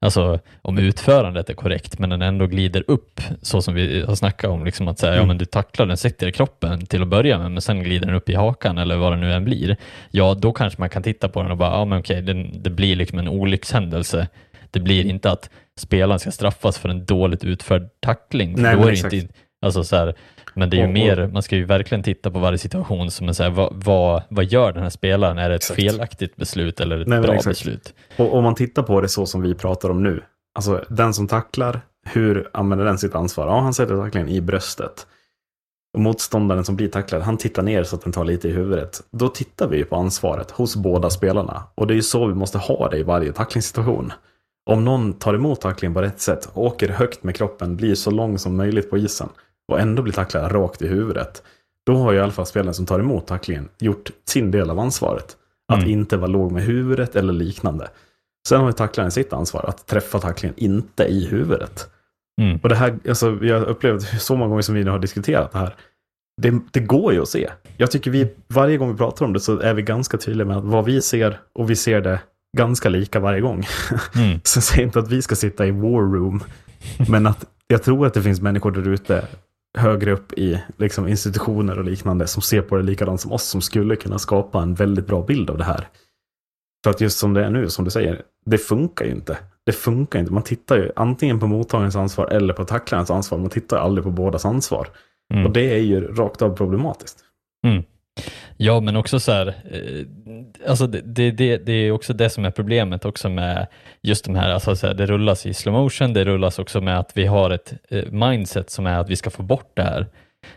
Alltså om utförandet är korrekt men den ändå glider upp så som vi har snackat om, liksom att säga, ja Mm. men du tacklar den, sätter i kroppen till att börja med men sen glider den upp i hakan eller vad det nu än blir. Ja, då kanske man kan titta på den och bara, ja men okej, det, det blir liksom en olyckshändelse. Det blir inte att spelaren ska straffas för en dåligt utförd tackling. Nej, då är det exakt. inte, alltså så här, men det är ju Och- och- mer, man ska ju verkligen titta på varje situation som är vad, vad, vad gör den här spelaren? Är det ett Exakt. felaktigt beslut eller ett Nej, bra exakt. beslut? Och om man tittar på det så som vi pratar om nu. Alltså den som tacklar, hur använder den sitt ansvar? Ja, han sätter tacklingen i bröstet. Och motståndaren som blir tacklad, han tittar ner så att den tar lite i huvudet. Då tittar vi på ansvaret hos båda spelarna. Och det är ju så vi måste ha det i varje tacklingssituation. Om någon tar emot tacklingen på rätt sätt, åker högt med kroppen, blir så lång som möjligt på isen och ändå blir tacklad rakt i huvudet. Då har ju i alla fall spelaren som tar emot tacklingen gjort sin del av ansvaret. Att Mm. inte vara låg med huvudet eller liknande. Sen har ju tacklaren sitt ansvar att träffa tacklingen inte i huvudet. Mm. Och det här, alltså, vi har upplevt så många gånger som vi nu har diskuterat det här. Det, det går ju att se. Jag tycker vi, varje gång vi pratar om det så är vi ganska tydliga med att vad vi ser och vi ser det ganska lika varje gång. [laughs] Mm. Så säger inte att vi ska sitta i war room, [laughs] men att jag tror att det finns människor där ute högre upp i liksom, institutioner och liknande som ser på det likadant som oss som skulle kunna skapa en väldigt bra bild av det här. För att just som det är nu, som du säger, det funkar ju inte. Det funkar inte. Man tittar ju antingen på mottagarens ansvar eller på tacklarens ansvar. Man tittar aldrig på bådas ansvar. Mm. Och det är ju rakt av problematiskt. Ja, men också så här, eh, alltså det, det, det, är också det som är problemet också med just de här, alltså så här, det rullas i slow motion, det rullas också med att vi har ett eh, mindset som är att vi ska få bort det här.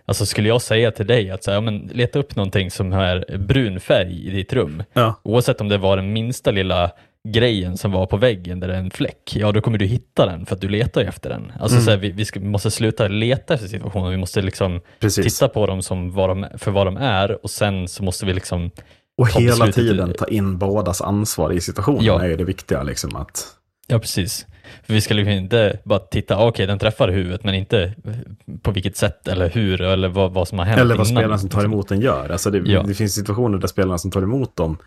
Alltså skulle jag säga till dig att så här, ja, men leta upp någonting som är brun färg i ditt rum, Ja. oavsett om det var den minsta lilla grejen som var på väggen där det är en fläck, ja då kommer du hitta den för att du letar ju efter den. Alltså Mm. så här, vi, vi, ska, vi måste sluta leta efter situationer, vi måste liksom Precis. titta på dem som vad de, för vad de är och sen så måste vi liksom Och hela tiden ta in bådas ansvar i situationen Ja. är ju det viktiga. Liksom, att, Ja, precis. För vi ska liksom inte bara titta, ah, okej den träffar huvudet, men inte på vilket sätt eller hur eller vad, vad som har hänt eller vad innan. spelaren som tar emot den gör. Alltså det, Ja. det finns situationer där spelarna som tar emot dem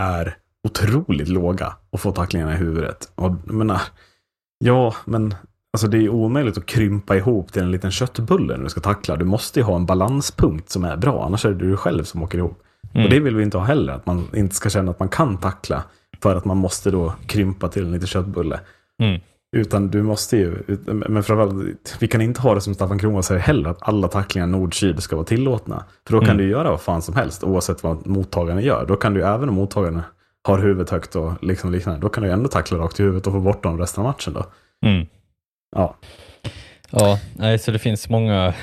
är otroligt låga och får tacklingarna i huvudet. Och, jag menar, ja, men alltså det är omöjligt att krympa ihop till en liten köttbulle när du ska tackla. Du måste ju ha en balanspunkt som är bra, annars är det du själv som åker ihop. Mm. Och det vill vi inte ha heller, att man inte ska känna att man kan tackla för att man måste då krympa till en liten köttbulle. Mm. Utan du måste ju, men framförallt, vi kan inte ha det som Staffan Kronwall säger heller, att alla tacklingar nord-syd ska vara tillåtna. För då kan Mm. du göra vad fan som helst, oavsett vad mottagaren gör. Då kan du, även om mottagaren har huvudet högt och liksom liknande, då kan du ändå tackla rakt i huvudet och få bort dem resten av matchen då. Mm. Ja, Ja, nej, så det finns många,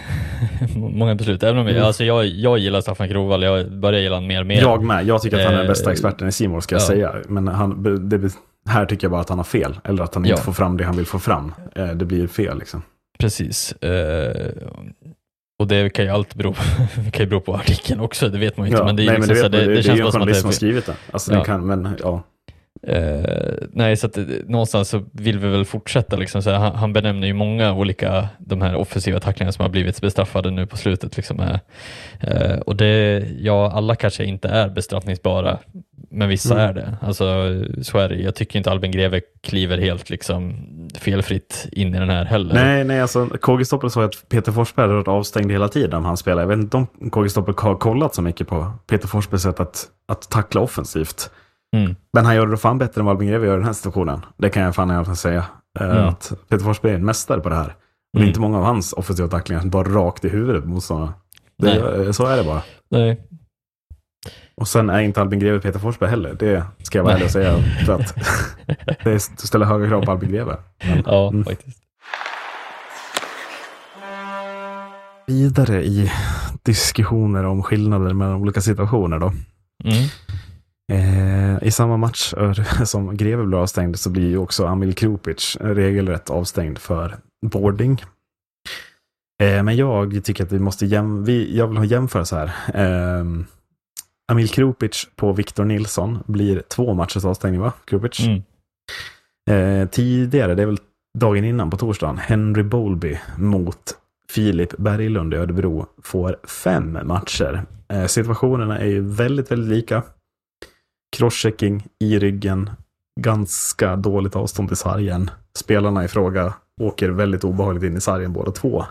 [laughs] många beslut. Även om jag, Mm. alltså jag, jag gillar Staffan Kronwall, jag börjar gilla honom mer och mer. jag med. Jag tycker att han är den bästa Eh, experten i Simor ska jag ja. säga. Men han, det, här tycker jag bara att han har fel. Eller att han inte Ja. får fram det han vill få fram. Eh, Det blir fel liksom. Precis. Och det kan ju alltid bero på, [laughs] kan ju bero på artikeln också, det vet man ju inte. Ja, men det, är nej, liksom men det, så vet, här, det, det, det, det är känns ju en journalist som har skrivit det. Alltså, Ja. det kan, men ja. Eh, nej, så att eh, någonstans så vill vi väl fortsätta. Liksom, så här, han, han benämner ju många olika de här offensiva tacklingarna som har blivit bestraffade nu på slutet. Liksom, eh, eh, och det, ja, alla kanske inte är bestraffningsbara, men vissa Mm. är det. Alltså, så är det. Jag tycker inte Albin Greve kliver helt liksom, felfritt in i den här heller. Nej, nej, alltså KG Stoppel sa att Peter Forsberg hade varit avstängd hela tiden han spelar. Jag vet inte om KG Stoppel har kollat så mycket på Peter Forsbergs sätt att, att tackla offensivt. Mm. Men han gör det fan bättre än vad Albin Greve gör i den här situationen. Det kan jag fan i alla fall säga. Mm. Att Peter Forsberg är en mästare på det här. Och det är Mm. inte många av hans offensiva tacklingar som bara rakt i huvudet på motståndarna. Så är det bara. Nej. Och sen är inte Albin Greve Peter Forsberg heller. Det ska jag vara ärlig och säga. För att [laughs] det ställer höga krav på Albin Greve. Men, Ja, Mm. faktiskt. vidare i diskussioner om skillnader mellan olika situationer då. Mm. Eh, I samma match eh, [laughs] som Greve blev avstängd så blir ju också Amil Krupic regelrätt avstängd för boarding. Eh, men jag tycker att vi måste jäm vi, jag vill ha jämföra så här. Eh, Amil Krupic på Victor Nilsson blir två matchers avstängning va? Krupic. Mm. Eh, tidigare, det är väl dagen innan på torsdagen, Henry Bowlby mot Filip Berglund i Örebro får fem matcher. Situationerna är ju väldigt, väldigt lika. Crosschecking i ryggen, ganska dåligt avstånd till sargen. Spelarna i fråga åker väldigt obehagligt in i sargen båda två.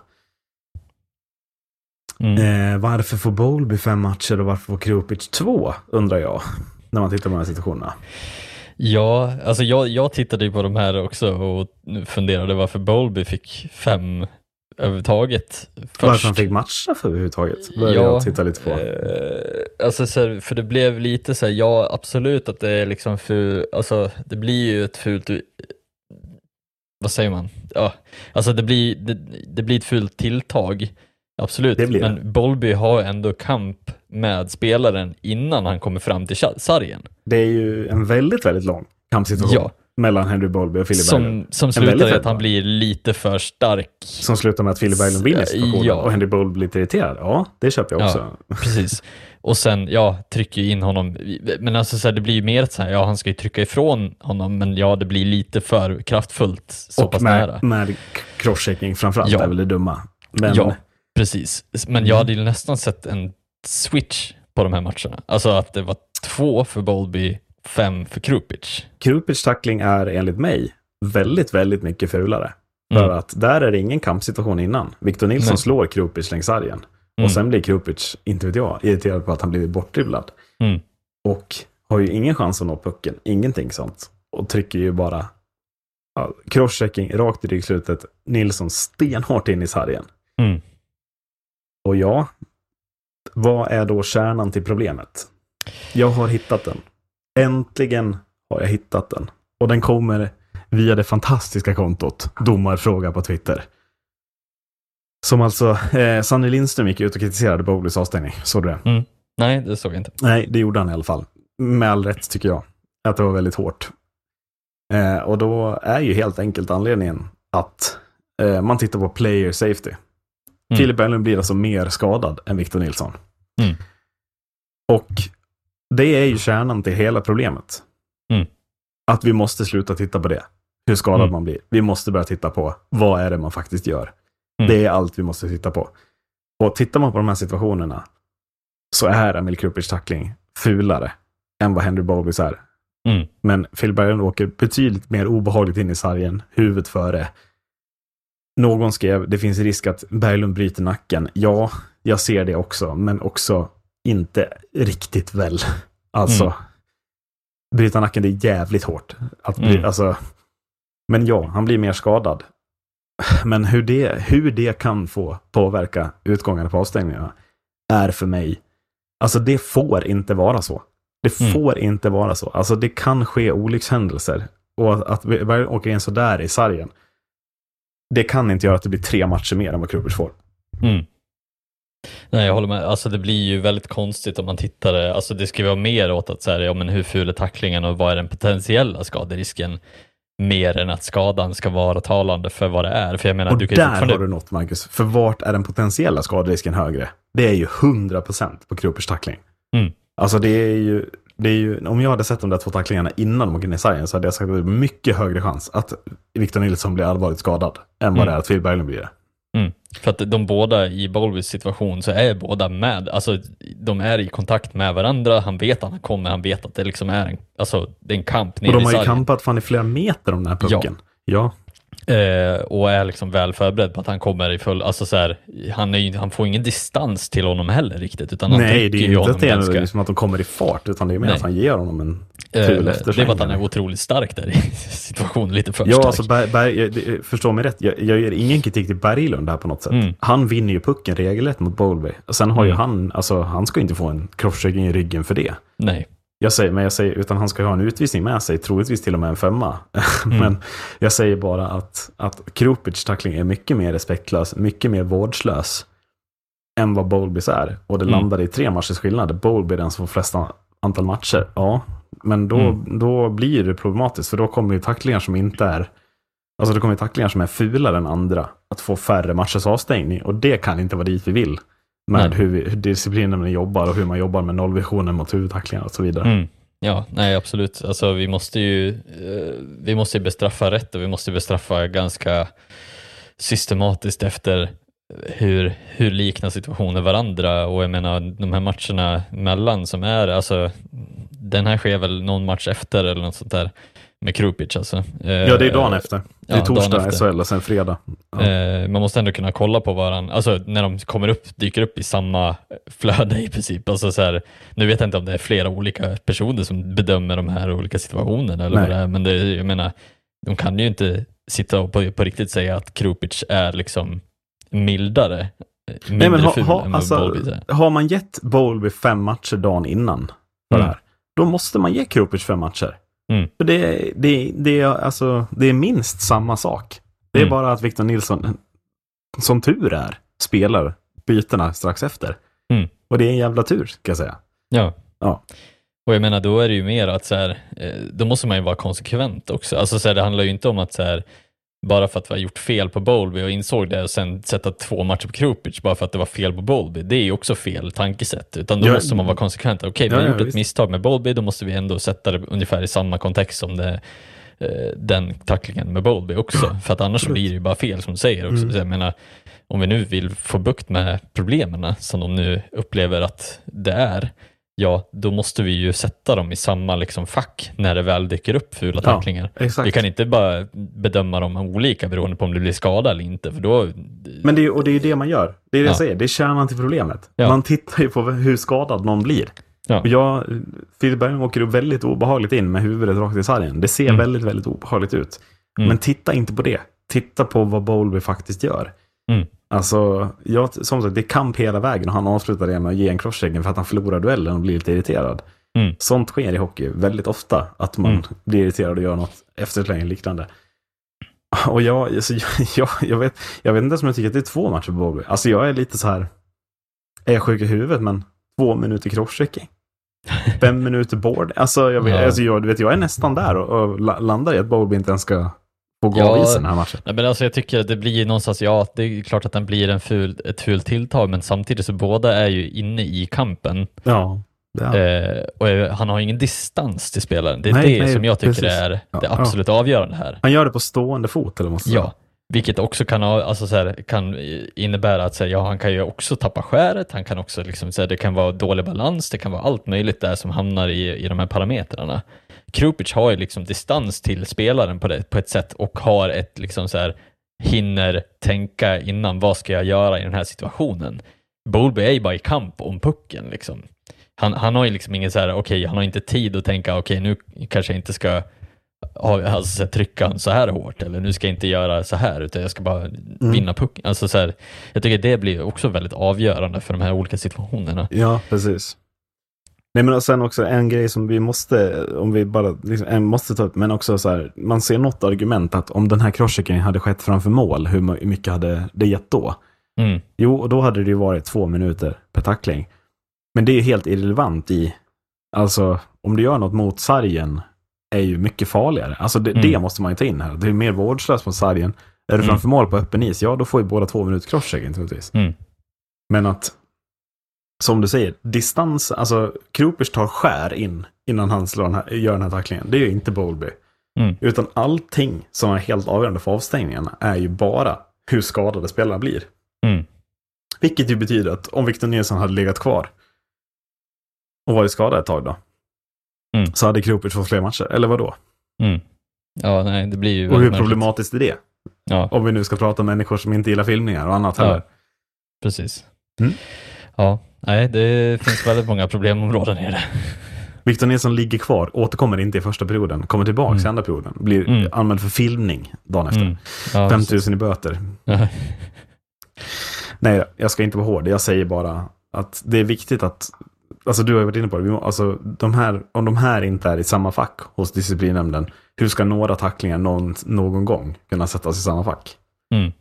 Mm. Eh, varför får Bowlby fem matcher och varför får Krupic två, undrar jag. När man tittar på de här situationerna. Ja, alltså jag, jag tittade ju på de här också och funderade varför Bolby fick fem överhuvudtaget först. Varför han fick matcha för överhuvudtaget. Började jag titta lite på. Eh, alltså så här, för det blev lite så här, ja absolut att det är liksom ful, alltså det blir ju ett fult, vad säger man? Ja, alltså det blir, det, det blir ett fult tilltag, absolut. Det blir det. Men Bolby har ändå kamp med spelaren innan han kommer fram till sa- sargen. Det är ju en väldigt, väldigt lång kampsituation Ja. Mellan Henry Bolby och Philip Berglund. Som, som slutar i att han blir lite för stark. Som slutar med att Philip Berglund vinner situationen Ja. och Henry Bolby blir lite irriterad. Ja, det köper jag också. Ja, precis. Och sen, ja, trycker ju in honom. Men alltså så här, det blir ju mer så här, ja han ska ju trycka ifrån honom, men ja det blir lite för kraftfullt så och pass med, nära. med crosschecking framförallt Ja. är väl det dumma. Men Ja, precis. Men jag hade ju nästan sett en switch på de här matcherna. Alltså att det var två för Bolby, fem för Krupic. Krupic tackling är enligt mig väldigt, väldigt mycket fulare. För Mm. att där är det ingen kampsituation innan. Victor Nilsson Nej. slår Krupic längs sargen. Mm. Och sen blir Krupic, inte vet jag, irriterad på att han blivit bortdribblad. Mm. Och har ju ingen chans att nå pucken. Ingenting sånt. Och trycker ju bara ja, crosschecking rakt i ryggslutet. Nilsson stenhårt in i sargen. Mm. Och ja, vad är då kärnan till problemet? Jag har hittat den. Äntligen har jag hittat den. Och den kommer via det fantastiska kontot Domarfråga på Twitter. Som alltså, eh, Sanny Lindström gick ut och kritiserade Bowleys avstängning. Såg du det? Nej, det såg jag inte. Nej, det gjorde han i alla fall. Med all rätt tycker jag. Att det var väldigt hårt. Eh, och då är ju helt enkelt anledningen att eh, man tittar på player safety. Mm. Filip Berglund blir alltså mer skadad än Victor Nilsson. Mm. Och det är ju kärnan till hela problemet. Mm. Att vi måste sluta titta på det. Hur skadad Mm. man blir. Vi måste börja titta på vad är det man faktiskt gör. Mm. Det är allt vi måste titta på. Och tittar man på de här situationerna så är Emil Krupic tackling fulare än vad Henry Bowlys är. Mm. Men Phil Berglund åker betydligt mer obehagligt in i sargen, huvudet före. Någon skrev, det finns risk att Berglund bryter nacken. Ja, jag ser det också, men också inte riktigt väl. Alltså, Mm. bryta nacken, det är jävligt hårt. Att bry, Mm. alltså, men ja, han blir mer skadad. Men hur det, hur det kan få påverka utgångarna på avstängningarna är för mig, alltså det får inte vara så. Det Mm. får inte vara så. Alltså det kan ske olyckshändelser. Och att vi åker in sådär i sargen. Det kan inte göra att det blir tre matcher mer än vad Krupic får. Mm. Nej, jag håller med. Alltså det blir ju väldigt konstigt om man tittar, alltså det ska ju vara mer åt att så här, ja men hur ful är tacklingen och vad är den potentiella skaderisken? Mer än att skadan ska vara talande för vad det är. För jag menar, Och du kan där fortfarande... har du något Marcus. För vart är den potentiella skaderisken högre? Det är ju 100% på Krupics tackling. Mm. Alltså det är ju, det är ju, om jag hade sett de där två tacklingarna innan de åker in i sargen så hade jag sagt att det är mycket högre chans att Victor Nilsson blir allvarligt skadad än vad Mm. det är att Phil Berglund blir det. För att de båda i Bolbys situation så är båda med, alltså de är i kontakt med varandra, han vet att han kommer, han vet att det liksom är en, alltså, det är en kamp Och de har ju kampat fan i flera meter om den här pucken. Ja. Eh, och är liksom väl förberedd på att han kommer i full, alltså så här, han, är ju, han får ingen distans till honom heller riktigt, utan han Nej, det är ju ju inte att det är ganska, liksom att de kommer i fart, utan det är mer Nej. att han ger honom en eh, ful det eftersläng. var att han är otroligt stark där i [laughs] situationen, lite för Ja, stark. alltså Berg, Berg, jag, förstå mig rätt, jag, jag ger ingen kritik till Berglund här på något sätt. Mm. Han vinner ju pucken regelrätt mot Bowlby. Och sen har ju Mm. han, alltså han ska ju inte få en crosschecking i ryggen för det. Nej. Jag säger, men jag säger, utan han ska ha en utvisning med sig, troligtvis till och med en femma. [laughs] Mm. men jag säger bara att, att Krupic tackling är mycket mer respektlös, mycket mer vårdslös än vad Bowlbys är. Och det Mm. landade i tre matchers skillnad. Bowlby är den som får flest antal matcher. Ja, men då, Mm. då blir det problematiskt, för då kommer ju tacklingar som inte är Alltså det kommer tacklingar som är fulare än andra att få färre matchers avstängning och det kan inte vara dit vi vill. Med Nej. hur, vi, hur disciplinen jobbar och hur man jobbar med nollvisionen mot huvudtacklingar och så vidare. Mm. Ja, nej absolut. Alltså vi måste ju eh, vi måste bestraffa rätt och vi måste bestraffa ganska systematiskt efter hur, hur liknar situationer varandra och jag menar de här matcherna mellan som är, alltså den här sker väl någon match efter eller något sånt där. Med Krupic alltså. Eh, Ja, det är dagen efter. Det är ja, torsdag. SHL och sen fredag. Ja. Eh, man måste ändå kunna kolla på varandra, alltså när de kommer upp, dyker upp i samma flöde i princip. Alltså så här, nu vet jag inte om det är flera olika personer som bedömer de här olika situationerna eller Nej. vad det är, men det, jag menar, de kan ju inte sitta och på, på riktigt säga att Krupic är liksom mildare, mindre Nej, men ha, ful ha, alltså, Bowlby har man gett Bowlby fem matcher dagen innan Mm. här, då måste man ge Krupic fem matcher. Mm. För det, det, det, är, alltså, det är minst samma sak. Det är Mm. bara att Victor Nilsson, som tur är, spelar bytena strax efter. Mm. Och det är en jävla tur, ska jag säga. Ja. Ja. Och jag menar, då är det ju mer att så här, eh, då måste man ju vara konsekvent också. Alltså så här, det handlar ju inte om att så här, bara för att vi har gjort fel på Bowlby och insåg det och sen sätta två matcher på Krupic bara för att det var fel på Bowlby. Det är ju också fel tankesätt. Utan då Ja, måste man vara konsekvent. Okej, vi ja, har ja, gjort ett visst. misstag med Bowlby, då måste vi ändå sätta det ungefär i samma kontext som det, eh, den tacklingen med Bowlby också. För att annars blir det ju bara fel som du säger också. Mm. Så jag menar, om vi nu vill få bukt med problemen som de nu upplever att det är, ja, då måste vi ju sätta dem i samma liksom fack när det väl dyker upp fula Ja, tacklingar. Exakt. Vi kan inte bara bedöma dem olika beroende på om det blir skada eller inte, för då... Men det är, och det är ju det man gör. Det är det Ja. jag säger. Det är kärnan till problemet. Ja. Man tittar ju på hur skadad någon blir. Ja. Och jag, Bergman åker upp väldigt obehagligt in med huvudet rakt i sargen. Det ser Mm. väldigt, väldigt obehagligt ut. Mm. Men titta inte på det. Titta på vad Bowlby faktiskt gör. Mm. Alltså, jag, som sagt, det är kamp hela vägen och han avslutar det med att ge en crosschecken för att han förlorar duellen och blir lite irriterad. Mm. Sånt sker i hockey väldigt ofta, att man Mm. blir irriterad och gör något efterslängen liknande. Och jag, alltså, [laughs] jag, jag, jag, vet, jag vet inte ens om jag tycker att det är två matcher på Bowlby. Alltså jag är lite så här, är jag sjuk i huvudet men två minuter crosschecking. [laughs] Fem minuter board. Alltså, jag, vet, Ja. alltså jag, du vet, jag är nästan där och, och la- landar i att Bowlby inte ens ska få gå Ja. av isen den här matchen. Nej, men alltså jag tycker att det blir någonstans, ja, det är klart att den blir en ful, ett fult tilltag, men samtidigt så båda är ju inne i kampen. Ja. ja. Eh, och eh, han har ingen distans till spelaren. Det är Nej, det nej, som jag tycker precis. är Ja, det ja. absolut avgörande här. Han gör det på stående fot, eller måste Ja, vilket också kan, ha, alltså så här, kan innebära att så här, ja, han kan ju också tappa skäret, han kan också, liksom, så här, det kan vara dålig balans, det kan vara allt möjligt där som hamnar i, i de här parametrarna. Krupic har ju liksom distans till spelaren på, det, på ett sätt och har ett, liksom så här, hinner tänka innan, vad ska jag göra i den här situationen? Bowlby är ju bara i kamp om pucken liksom. Han, han har ju liksom ingen så här, okej, han har inte tid att tänka, okej, nu kanske jag inte ska alltså, trycka han så här hårt eller nu ska jag inte göra så här utan jag ska bara vinna pucken. Alltså, så här, jag tycker det blir också väldigt avgörande för de här olika situationerna. Ja, precis. Nej, men och sen också en grej som vi måste, om vi bara liksom, måste ta upp, men också så här, man ser något argument att om den här crosschecken hade skett framför mål, hur my- mycket hade det gett då? Mm. Jo, och då hade det ju varit två minuter per tackling. Men det är ju helt irrelevant i, alltså om du gör något mot sargen är ju mycket farligare. Alltså det, Mm. det måste man ju ta in här. Det är mer vårdslöst mot sargen. Är du Mm. framför mål på öppen is, ja då får ju båda två minuter crosschecken troligtvis. Mm. Men att, som du säger, distans, alltså Kropers tar skär in innan han slår den här, gör den här tacklingen. Det är ju inte Bowlby. Mm. Utan allting som är helt avgörande för avstängningarna är ju bara hur skadade spelarna blir. Mm. Vilket ju betyder att om Victor Nilsson hade legat kvar och varit skadad ett tag då, Mm. så hade Kropers fått fler matcher. Eller vad då? Mm. Ja, nej, det blir ju Och hur problematiskt är det? Ja, Om vi nu ska prata om människor som inte gillar filmningar och annat Ja. heller. precis. Mm. Ja, nej, det finns väldigt många problemområden i det. Victor Nilsson ligger kvar, återkommer inte i första perioden, kommer tillbaka Mm. i andra perioden, blir Mm. anmäld för filmning dagen efter. Mm. Ja, 5 precis. 000 i böter. [laughs] Nej, jag ska inte vara hård. Jag säger bara att det är viktigt att, alltså du har varit inne på det, alltså, de här, om de här inte är i samma fack hos disciplinnämnden, hur ska några tacklingar någon, någon gång kunna sättas i samma fack? Mm.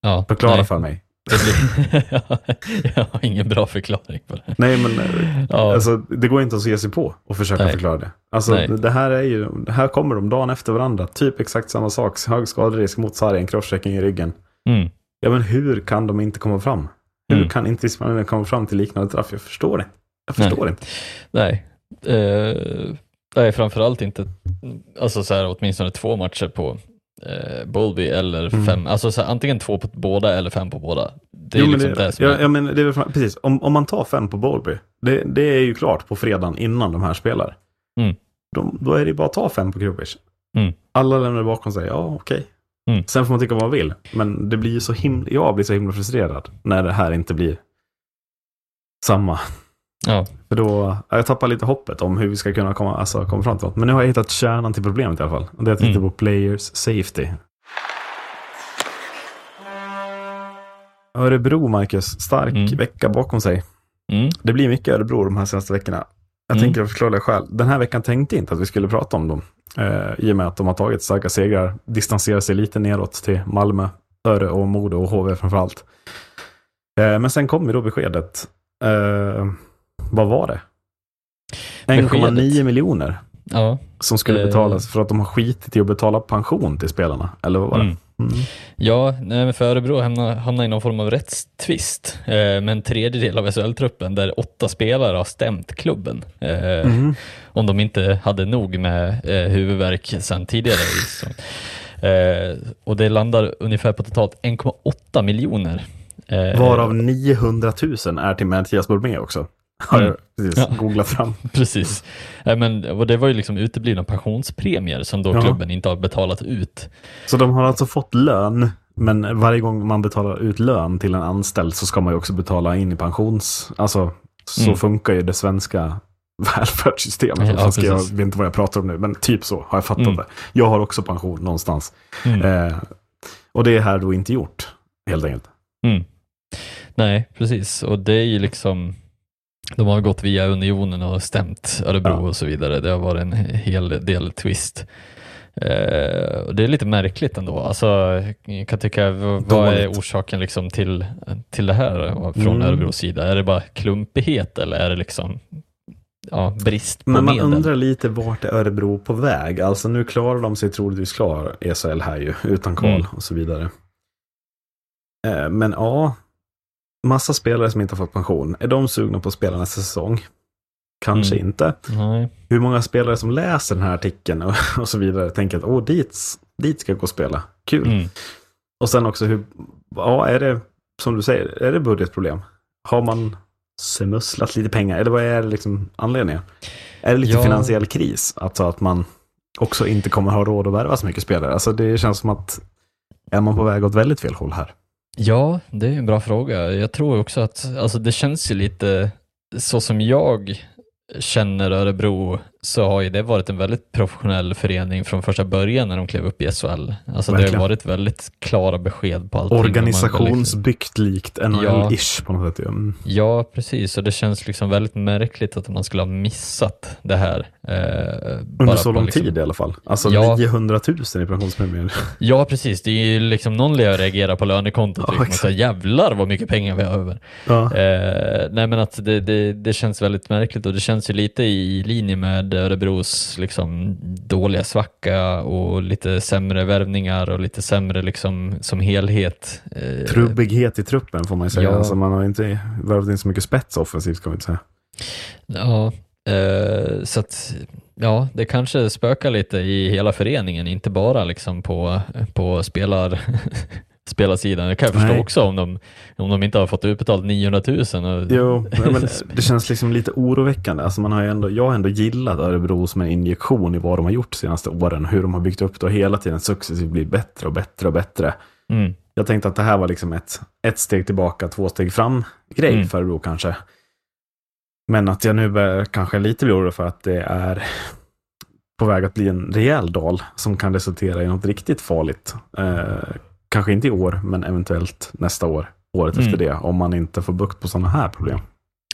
Ja, Förklara nej, för mig. [laughs] jag har ingen bra förklaring på det. Nej, men eh, Ja. alltså, det går inte att ge sig på och försöka Nej. förklara det. Alltså, Nej. det här är ju, här kommer de dagen efter varandra. Typ exakt samma sak. Hög skaderisk mot sargen, crosschecking i ryggen. Mm. Ja, men hur kan de inte komma fram? Hur Mm. kan inte disciplinnämnden komma fram till liknande straff? Jag förstår det. Jag Nej. förstår inte. Nej. Eh, nej, framförallt inte, alltså så här, åtminstone två matcher på eh, Bowlby eller Mm. fem, alltså så här, antingen två på båda eller fem på båda. Det är Jo, liksom det, det, som ja, är, ja, men det är väl, precis. Om, om man tar fem på Bowlby, det, det är ju klart på fredagen innan de här spelar. Mm. de, då är det bara att ta fem på Krupic. Mm. Alla lämnar bakom sig, ja okej. Mm. Sen får man tycka vad man vill. Men det blir ju så himla, jag blir så himla frustrerad när det här inte blir samma. Ja, För då, ja, jag tappar lite hoppet om hur vi ska kunna komma, alltså, komma fram till något. Men nu har jag hittat kärnan till problemet i alla fall. Och det är att Mm. på players safety. Örebro, Marcus. Stark Mm. vecka bakom sig. mm. Det blir mycket Örebro de här senaste veckorna. Jag Mm. tänker förklara det själv. Den här veckan tänkte jag inte att vi skulle prata om dem. Eh, I och med att de har tagit starka segrar. Distanserar sig lite neråt till Malmö, Öre och Modo och HV framförallt. Eh, men sen kom ju då beskedet. Eh, vad var det? 1,9 Beskedet? miljoner ja. som skulle Eh. betalas för att de har skitit i att betala pension till spelarna. Eller vad var det? Mm. Mm. Ja, nej, för Örebro hamnar, i någon form av rättstvist eh, med en tredjedel av SHL-truppen där åtta spelare har stämt klubben. Eh, Mhm. Om de inte hade nog med eh, huvudvärk sedan tidigare. Eh, och det landar ungefär på totalt 1,8 miljoner. Varav 900 000 är till Mattias Bormé också. Har jag precis Ja. googlat fram. [laughs] Precis. Men, och det var ju liksom uteblivna pensionspremier som då Ja. klubben inte har betalat ut. Så de har alltså fått lön, men varje gång man betalar ut lön till en anställd så ska man ju också betala in i pensions... Alltså, så Mm. funkar ju det svenska [laughs] välfärdssystemet. Ja, Ja, ska jag vet inte vad jag pratar om nu, men typ så har jag fattat Mm. det. Jag har också pension någonstans. Mm. Eh, och det är här då inte gjort, helt enkelt. Mm. Nej, precis. Och det är ju liksom, de har gått via Unionen och stämt Örebro Ja. och så vidare. Det har varit en hel del twist. Eh, det är lite märkligt ändå. Alltså, jag kan tycka, vad, är orsaken liksom till, till det här från Mm. Örebros sida? Är det bara klumpighet eller är det liksom ja, brist på Men man medel? undrar lite vart är Örebro på väg? Alltså nu klarar de sig troligtvis klar, ESL här ju, utan kval Mm. och så vidare. Eh, men ja, massa spelare som inte har fått pension. Är de sugna på att spela nästa säsong? Kanske Mm. inte. Nej. Hur många spelare som läser den här artikeln och, [laughs] och så vidare tänker att åh, dit, dit ska jag gå och spela. Kul. Mm. Och sen också hur, ja, är det, som du säger, är det budgetproblem? Har man smusslat lite pengar? Eller vad är liksom anledningen? Är det lite Ja. finansiell kris? Alltså att man också inte kommer ha råd att värva så mycket spelare? Alltså det känns som att är man på väg åt väldigt fel håll här? Ja, det är en bra fråga. Jag tror också att alltså det känns ju lite så som jag känner Örebro så har ju det varit en väldigt professionell förening från första början när de klev upp i SHL. Alltså det har varit väldigt klara besked på allting. Organisationsbyggt likt Ja. NHL-ish på något sätt. Mm. Ja, precis. Och det känns liksom väldigt märkligt att man skulle ha missat det här. Eh, Under så lång liksom- tid i alla fall. Alltså Ja. 900 000 i pensionspremier. [laughs] Ja, precis. Det är ju liksom någon lär reagera på lönekontot Ja, liksom, säga jävlar vad mycket pengar vi har över. Ja. Eh, nej men att det, det, det känns väldigt märkligt och det känns ju lite i linje med Örebros liksom, dåliga svacka och lite sämre värvningar och lite sämre liksom, som helhet. Eh, Trubbighet i truppen får man ju säga. Ja. Alltså man har inte värvat in så mycket spets offensivt ska man inte säga. Ja, eh, så att ja, det kanske spökar lite i hela föreningen, inte bara liksom på, på spelar, [laughs] spelarsidan. Det kan jag förstå Nej. också om de, om de inte har fått utbetalt 900 000. Och, Jo, [laughs] men det känns liksom lite oroväckande. Alltså man har ändå, jag har ändå gillat Örebro som en injektion i vad de har gjort de senaste åren. Hur de har byggt upp det och hela tiden successivt blir bättre och bättre och bättre. Mm, Jag tänkte att det här var liksom ett, ett steg tillbaka, två steg fram grej Mm. för Örebro kanske. Men att jag nu börjar kanske lite bli orolig för att det är på väg att bli en rejäl dal som kan resultera i något riktigt farligt. Eh, kanske inte i år, men eventuellt nästa år, året Mm. efter det, om man inte får bukt på sådana här problem.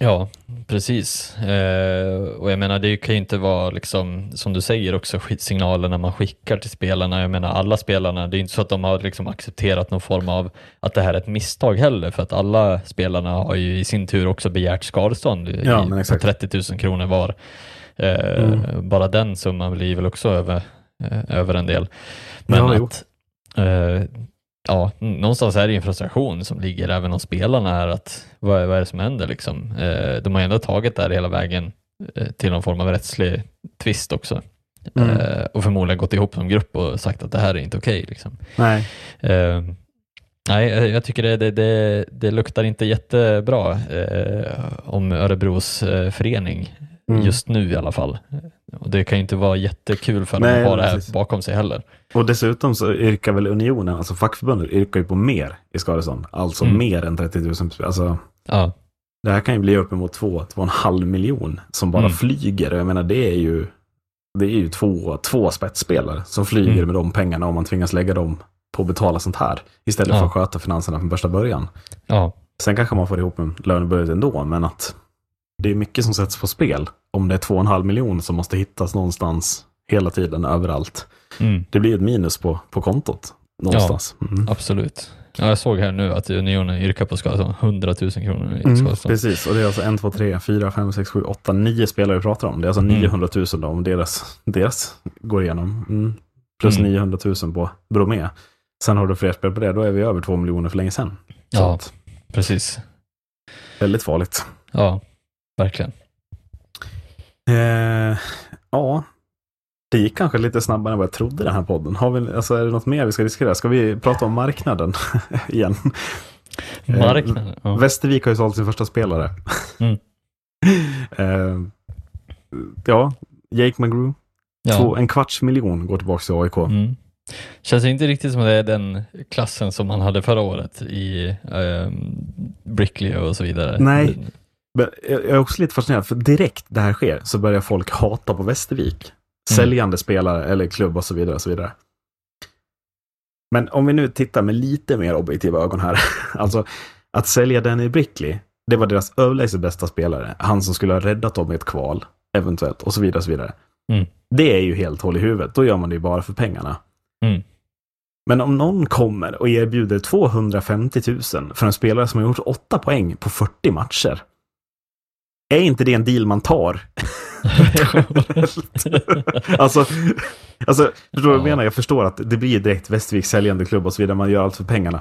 Ja, precis. Eh, och jag menar, det kan ju inte vara liksom, som du säger också, signalerna man skickar till spelarna. Jag menar, alla spelarna, det är inte så att de har liksom accepterat någon form av att det här är ett misstag heller, för att alla spelarna har ju i sin tur också begärt skadestånd i, Ja, på exakt. 30 000 kronor var. Eh, Mm. Bara den summan blir väl också över, eh, över en del. Men Ja, att, ja, någonstans är det en frustration som ligger även hos spelarna här att vad, vad är det som händer liksom? Eh, de har ändå tagit det här hela vägen eh, till någon form av rättslig tvist också. Mm. Eh, och förmodligen gått ihop som grupp och sagt att det här är inte okej. liksom. Nej, Eh, nej, jag tycker det, det, det, det luktar inte jättebra eh, om Örebros eh, förening Mm. just nu i alla fall. och det kan ju inte vara jättekul för dem Nej, att ha det här bakom sig heller. Och dessutom så yrkar väl unionen, alltså fackförbundet, yrkar ju på mer i skadestånd. Alltså Mm. mer än 30 000. Alltså, Ja, det här kan ju bli uppemot 2-2,5 miljon som bara Mm. flyger. Jag menar, det är ju, det är ju två, två spetsspelare som flyger Mm. med de pengarna om man tvingas lägga dem på att betala sånt här. Istället Ja. för att sköta finanserna från första början. ja, Sen kanske man får ihop en lönebudget ändå, men att det är mycket som sätts på spel. Om det är 2,5 miljon som måste hittas någonstans hela tiden, överallt. mm, Det blir ett minus på, på kontot någonstans. Mm. absolut. Ja, jag såg här nu att Unionen yrkar på skadestånd 100 000 kronor i Mm, skadestånd. precis, och det är alltså 1, 2, 3, 4, 5, 6, 7, 8, 9 spelare vi pratar om. Det är alltså Mm. 900 000 då, om deras, deras går igenom. Mm. Plus Mm. 900 000 på Bromé. Sen har du fler spel på det, då är vi över 2 miljoner för länge sedan. Så Ja. Precis. väldigt farligt. Ja, verkligen. Eh, ja, det gick kanske lite snabbare än vad jag trodde den här podden. Har vi, alltså, är det något mer vi ska diskutera? Ska vi prata om marknaden [laughs] igen? Eh, Marknaden. Ja. Västervik har ju sålt sin första spelare. Mm. [laughs] eh, ja, Jake McGrew. Ja. Två, en kvarts miljon går tillbaka till AIK. Mm. Känns inte riktigt som att det är den klassen som man hade förra året i um, Brickley och så vidare. Nej. Men jag är också lite fascinerad, för direkt det här sker så börjar folk hata på Västervik. Säljande spelare eller klubb och så vidare. Och så vidare. Men om vi nu tittar med lite mer objektiva ögon här. [laughs] Alltså att sälja Danny Brickley, det var deras överlägset bästa spelare. Han som skulle ha räddat dem i ett kval, eventuellt, och så vidare. Och så vidare. Mm. Det är ju helt hål i huvudet. Då gör man det ju bara för pengarna. Mm. Men om någon kommer och erbjuder 250 000 för en spelare som har gjort 8 poäng på 40 matcher. Är inte det en deal man tar? [laughs] alltså, alltså, förstår du vad jag Ja. menar? Jag förstår att det blir direkt Västerviks säljande klubb och så vidare. Man gör allt för pengarna.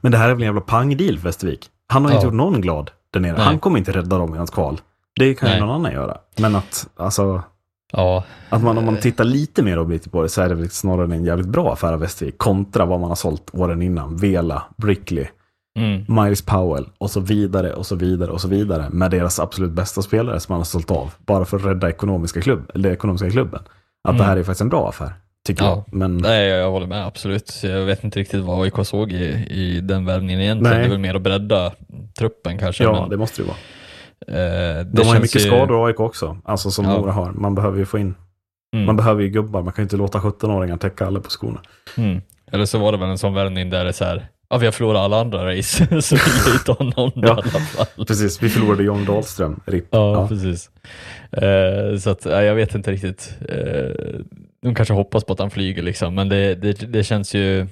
Men det här är väl en jävla pang-deal för Västervik. Han har Ja. inte gjort någon glad där nere. Nej. Han kommer inte rädda dem i hans kval. Det kan ju någon annan göra. Men att, alltså, ja, att man, om man tittar lite mer objektivt på det så är det väl snarare en jävligt bra affär av Västervik kontra vad man har sålt åren innan. Vela, Brickley, mm. Miles Powell och så vidare och så vidare och så vidare med deras absolut bästa spelare som man har sålt av. Bara för att rädda ekonomiska, klubb, eller ekonomiska klubben. Att Mm. det här är faktiskt en bra affär. Tycker Ja. jag. Men Nej, jag håller med absolut. Jag vet inte riktigt vad AIK såg i, i den värvningen egentligen. Nej. Det är väl mer att bredda truppen kanske. ja, men, det måste det vara. eh, det De har ju mycket ju- skador AIK också. Alltså som Ja. Mora har. Man behöver ju få in. Mm. Man behöver ju gubbar. Man kan ju inte låta 17-åringar täcka alla positioner. Mm. Eller så var det väl en sån värvning där det är så här, ja vi har förlorat alla andra race, [laughs] så vi vill ta någon Ja. i alla fall. Precis, vi förlorade John Dahlström. RIP. Ja, Ja. precis. Eh, så att, ja, jag vet inte riktigt. Eh, de kanske hoppas på att han flyger liksom, men det, det, det känns ju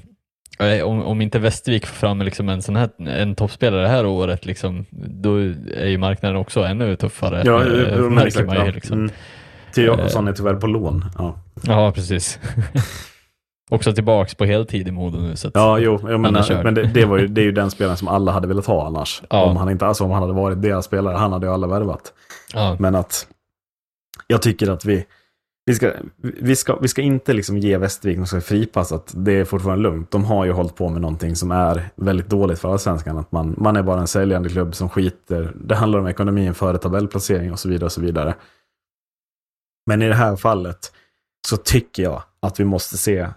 om, om inte Västervik får fram liksom en sån här en toppspelare det här året, liksom, då är ju marknaden också ännu tuffare. Ja, eh, märker man ju. Liksom. Mm. Theo Jakobsson är tyvärr på lån. Ja, Ja, precis. [laughs] också tillbaks på heltid i Modo nu. Så att, ja jo, jag menar, men det, det, var ju, [laughs] det är ju den spelaren som alla hade velat ha annars. Ja. Om, han inte, alltså, om han hade varit deras spelare, han hade ju alla värvat. ja. Men att jag tycker att vi, vi, ska, vi, ska, vi ska inte liksom ge Västervik något fripass att det är fortfarande lugnt. De har ju hållit på med någonting som är väldigt dåligt för allsvenskan. Att man, man är bara en säljande klubb som skiter. Det handlar om ekonomin före tabellplacering och så vidare. Och så vidare. Men i det här fallet så tycker jag att vi måste se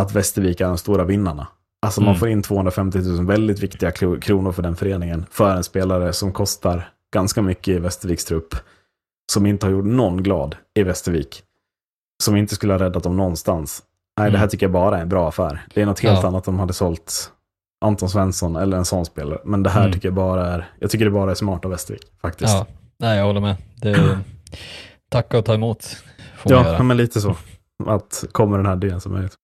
att Västervik är de stora vinnarna. Alltså man Mm. får in 250 000 väldigt viktiga kronor för den föreningen. För en spelare som kostar ganska mycket i Västerviks trupp. Som inte har gjort någon glad i Västervik. Som inte skulle ha räddat dem någonstans. Nej, det här Mm. tycker jag bara är en bra affär. Det är något helt Ja. annat om de hade sålt Anton Svensson eller en sån spelare. Men det här Mm. tycker jag bara är, jag tycker det bara är smart av Västervik faktiskt. ja. Nej, jag håller med. Det, [clears throat] tacka och ta emot man Ja, men lite så. Att kommer den här delen som möjligt.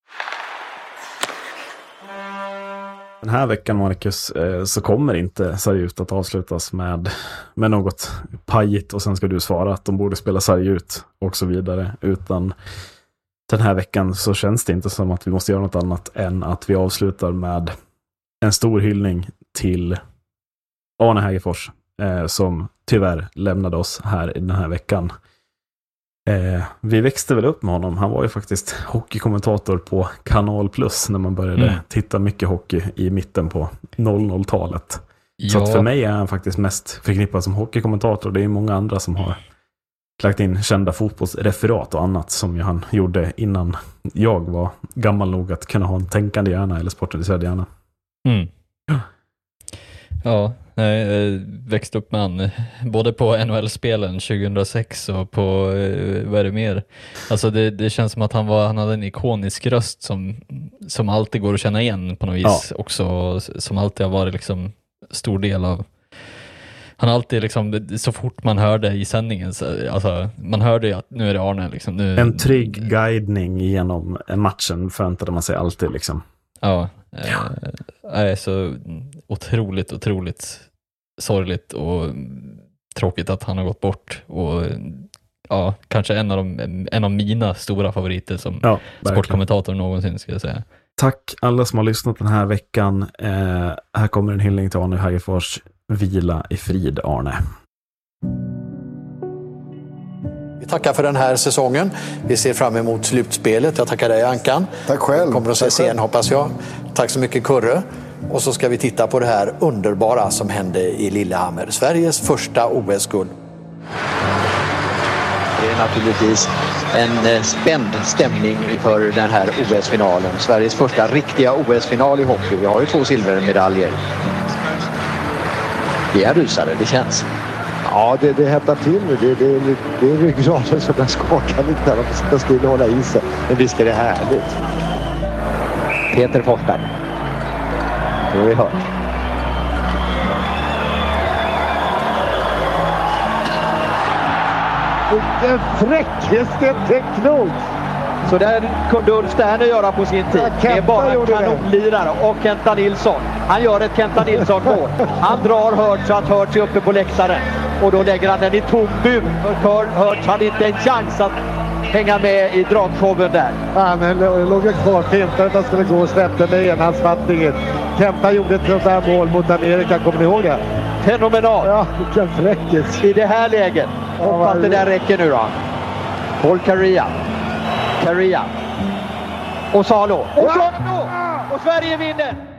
Den här veckan, Marcus, eh, så kommer inte seriöst att avslutas med, med något pajigt och sen ska du svara att de borde spela seriöst och så vidare. Utan den här veckan så känns det inte som att vi måste göra något annat än att vi avslutar med en stor hyllning till Arne Hägerfors eh, som tyvärr lämnade oss här i den här veckan. Eh, vi växte väl upp med honom. Han var ju faktiskt hockeykommentator på Kanal Plus när man började Mm. titta mycket hockey i mitten på 00-talet. Så Ja. att för mig är han faktiskt mest förknippad som hockeykommentator. Det är många andra som har lagt in kända fotbollsreferat och annat som han gjorde innan jag var gammal nog att kunna ha en tänkande hjärna eller sportintresserad hjärna. Mm. Ja, jag eh, växte upp med han [laughs] både på NHL-spelen 2006 och på, eh, vad är det mer? Alltså det, det känns som att han, var, han hade en ikonisk röst som, som alltid går att känna igen på något vis Ja. också, som alltid har varit liksom stor del av han alltid liksom, så fort man hörde i sändningen, så, alltså, man hörde ju att nu är det Arne. Liksom, nu, En trygg guidning genom matchen förväntade man sig alltid liksom. Ja, eh, är så otroligt, otroligt sorgligt och tråkigt att han har gått bort. Och ja, kanske en av, de, en av mina stora favoriter som Ja, sportkommentator någonsin skulle jag säga. Tack alla som har lyssnat den här veckan. Eh, här kommer en hyllning till Arne Hägerfors. Vila i frid, Arne. Vi tackar för den här säsongen. Vi ser fram emot slutspelet. Jag tackar dig Ankan. Tack själv. Kommer att igen själv. hoppas jag. Tack så mycket Kurre. Och så ska vi titta på det här underbara som hände i Lillehammer. Sveriges första OS-guld. Det är naturligtvis en eh, spänd stämning för den här OS-finalen. Sveriges första riktiga OS-final i hockey. Vi har ju två silvermedaljer. Det är en rysare, det känns. Ja, det, det hettar till nu. Det, det, det, det är ryggraden som börjar skaka lite där. De sitta still och hålla i sig. Men visst är det härligt. Peter Forsberg. Det har vi hört. Vilken inte klokt! Så där kunde Ulf Sterner göra på sin tid. Ja, Det är bara kanonlirare och Kenta Nilsson. Han gör ett Kenta Nilsson-mål. Han drar Hurts så att Hurts är uppe på läktaren. Och då lägger han den i tom bur. För Hurts hade inte en chans att hänga med i dragshowen där. Ja, men det låg ju kvar. Fintade att han skulle gå och släppte med enhandsfattningen. Kempa gjorde ett sånt där mål mot Amerika. Kommer ni ihåg det? Fenomenal! Ja, vilken fräckis! I det här läget. Hoppas det där räcker nu då. Paul Kariya. Kariya. Och Salo. Och Salo! Och Sverige vinner!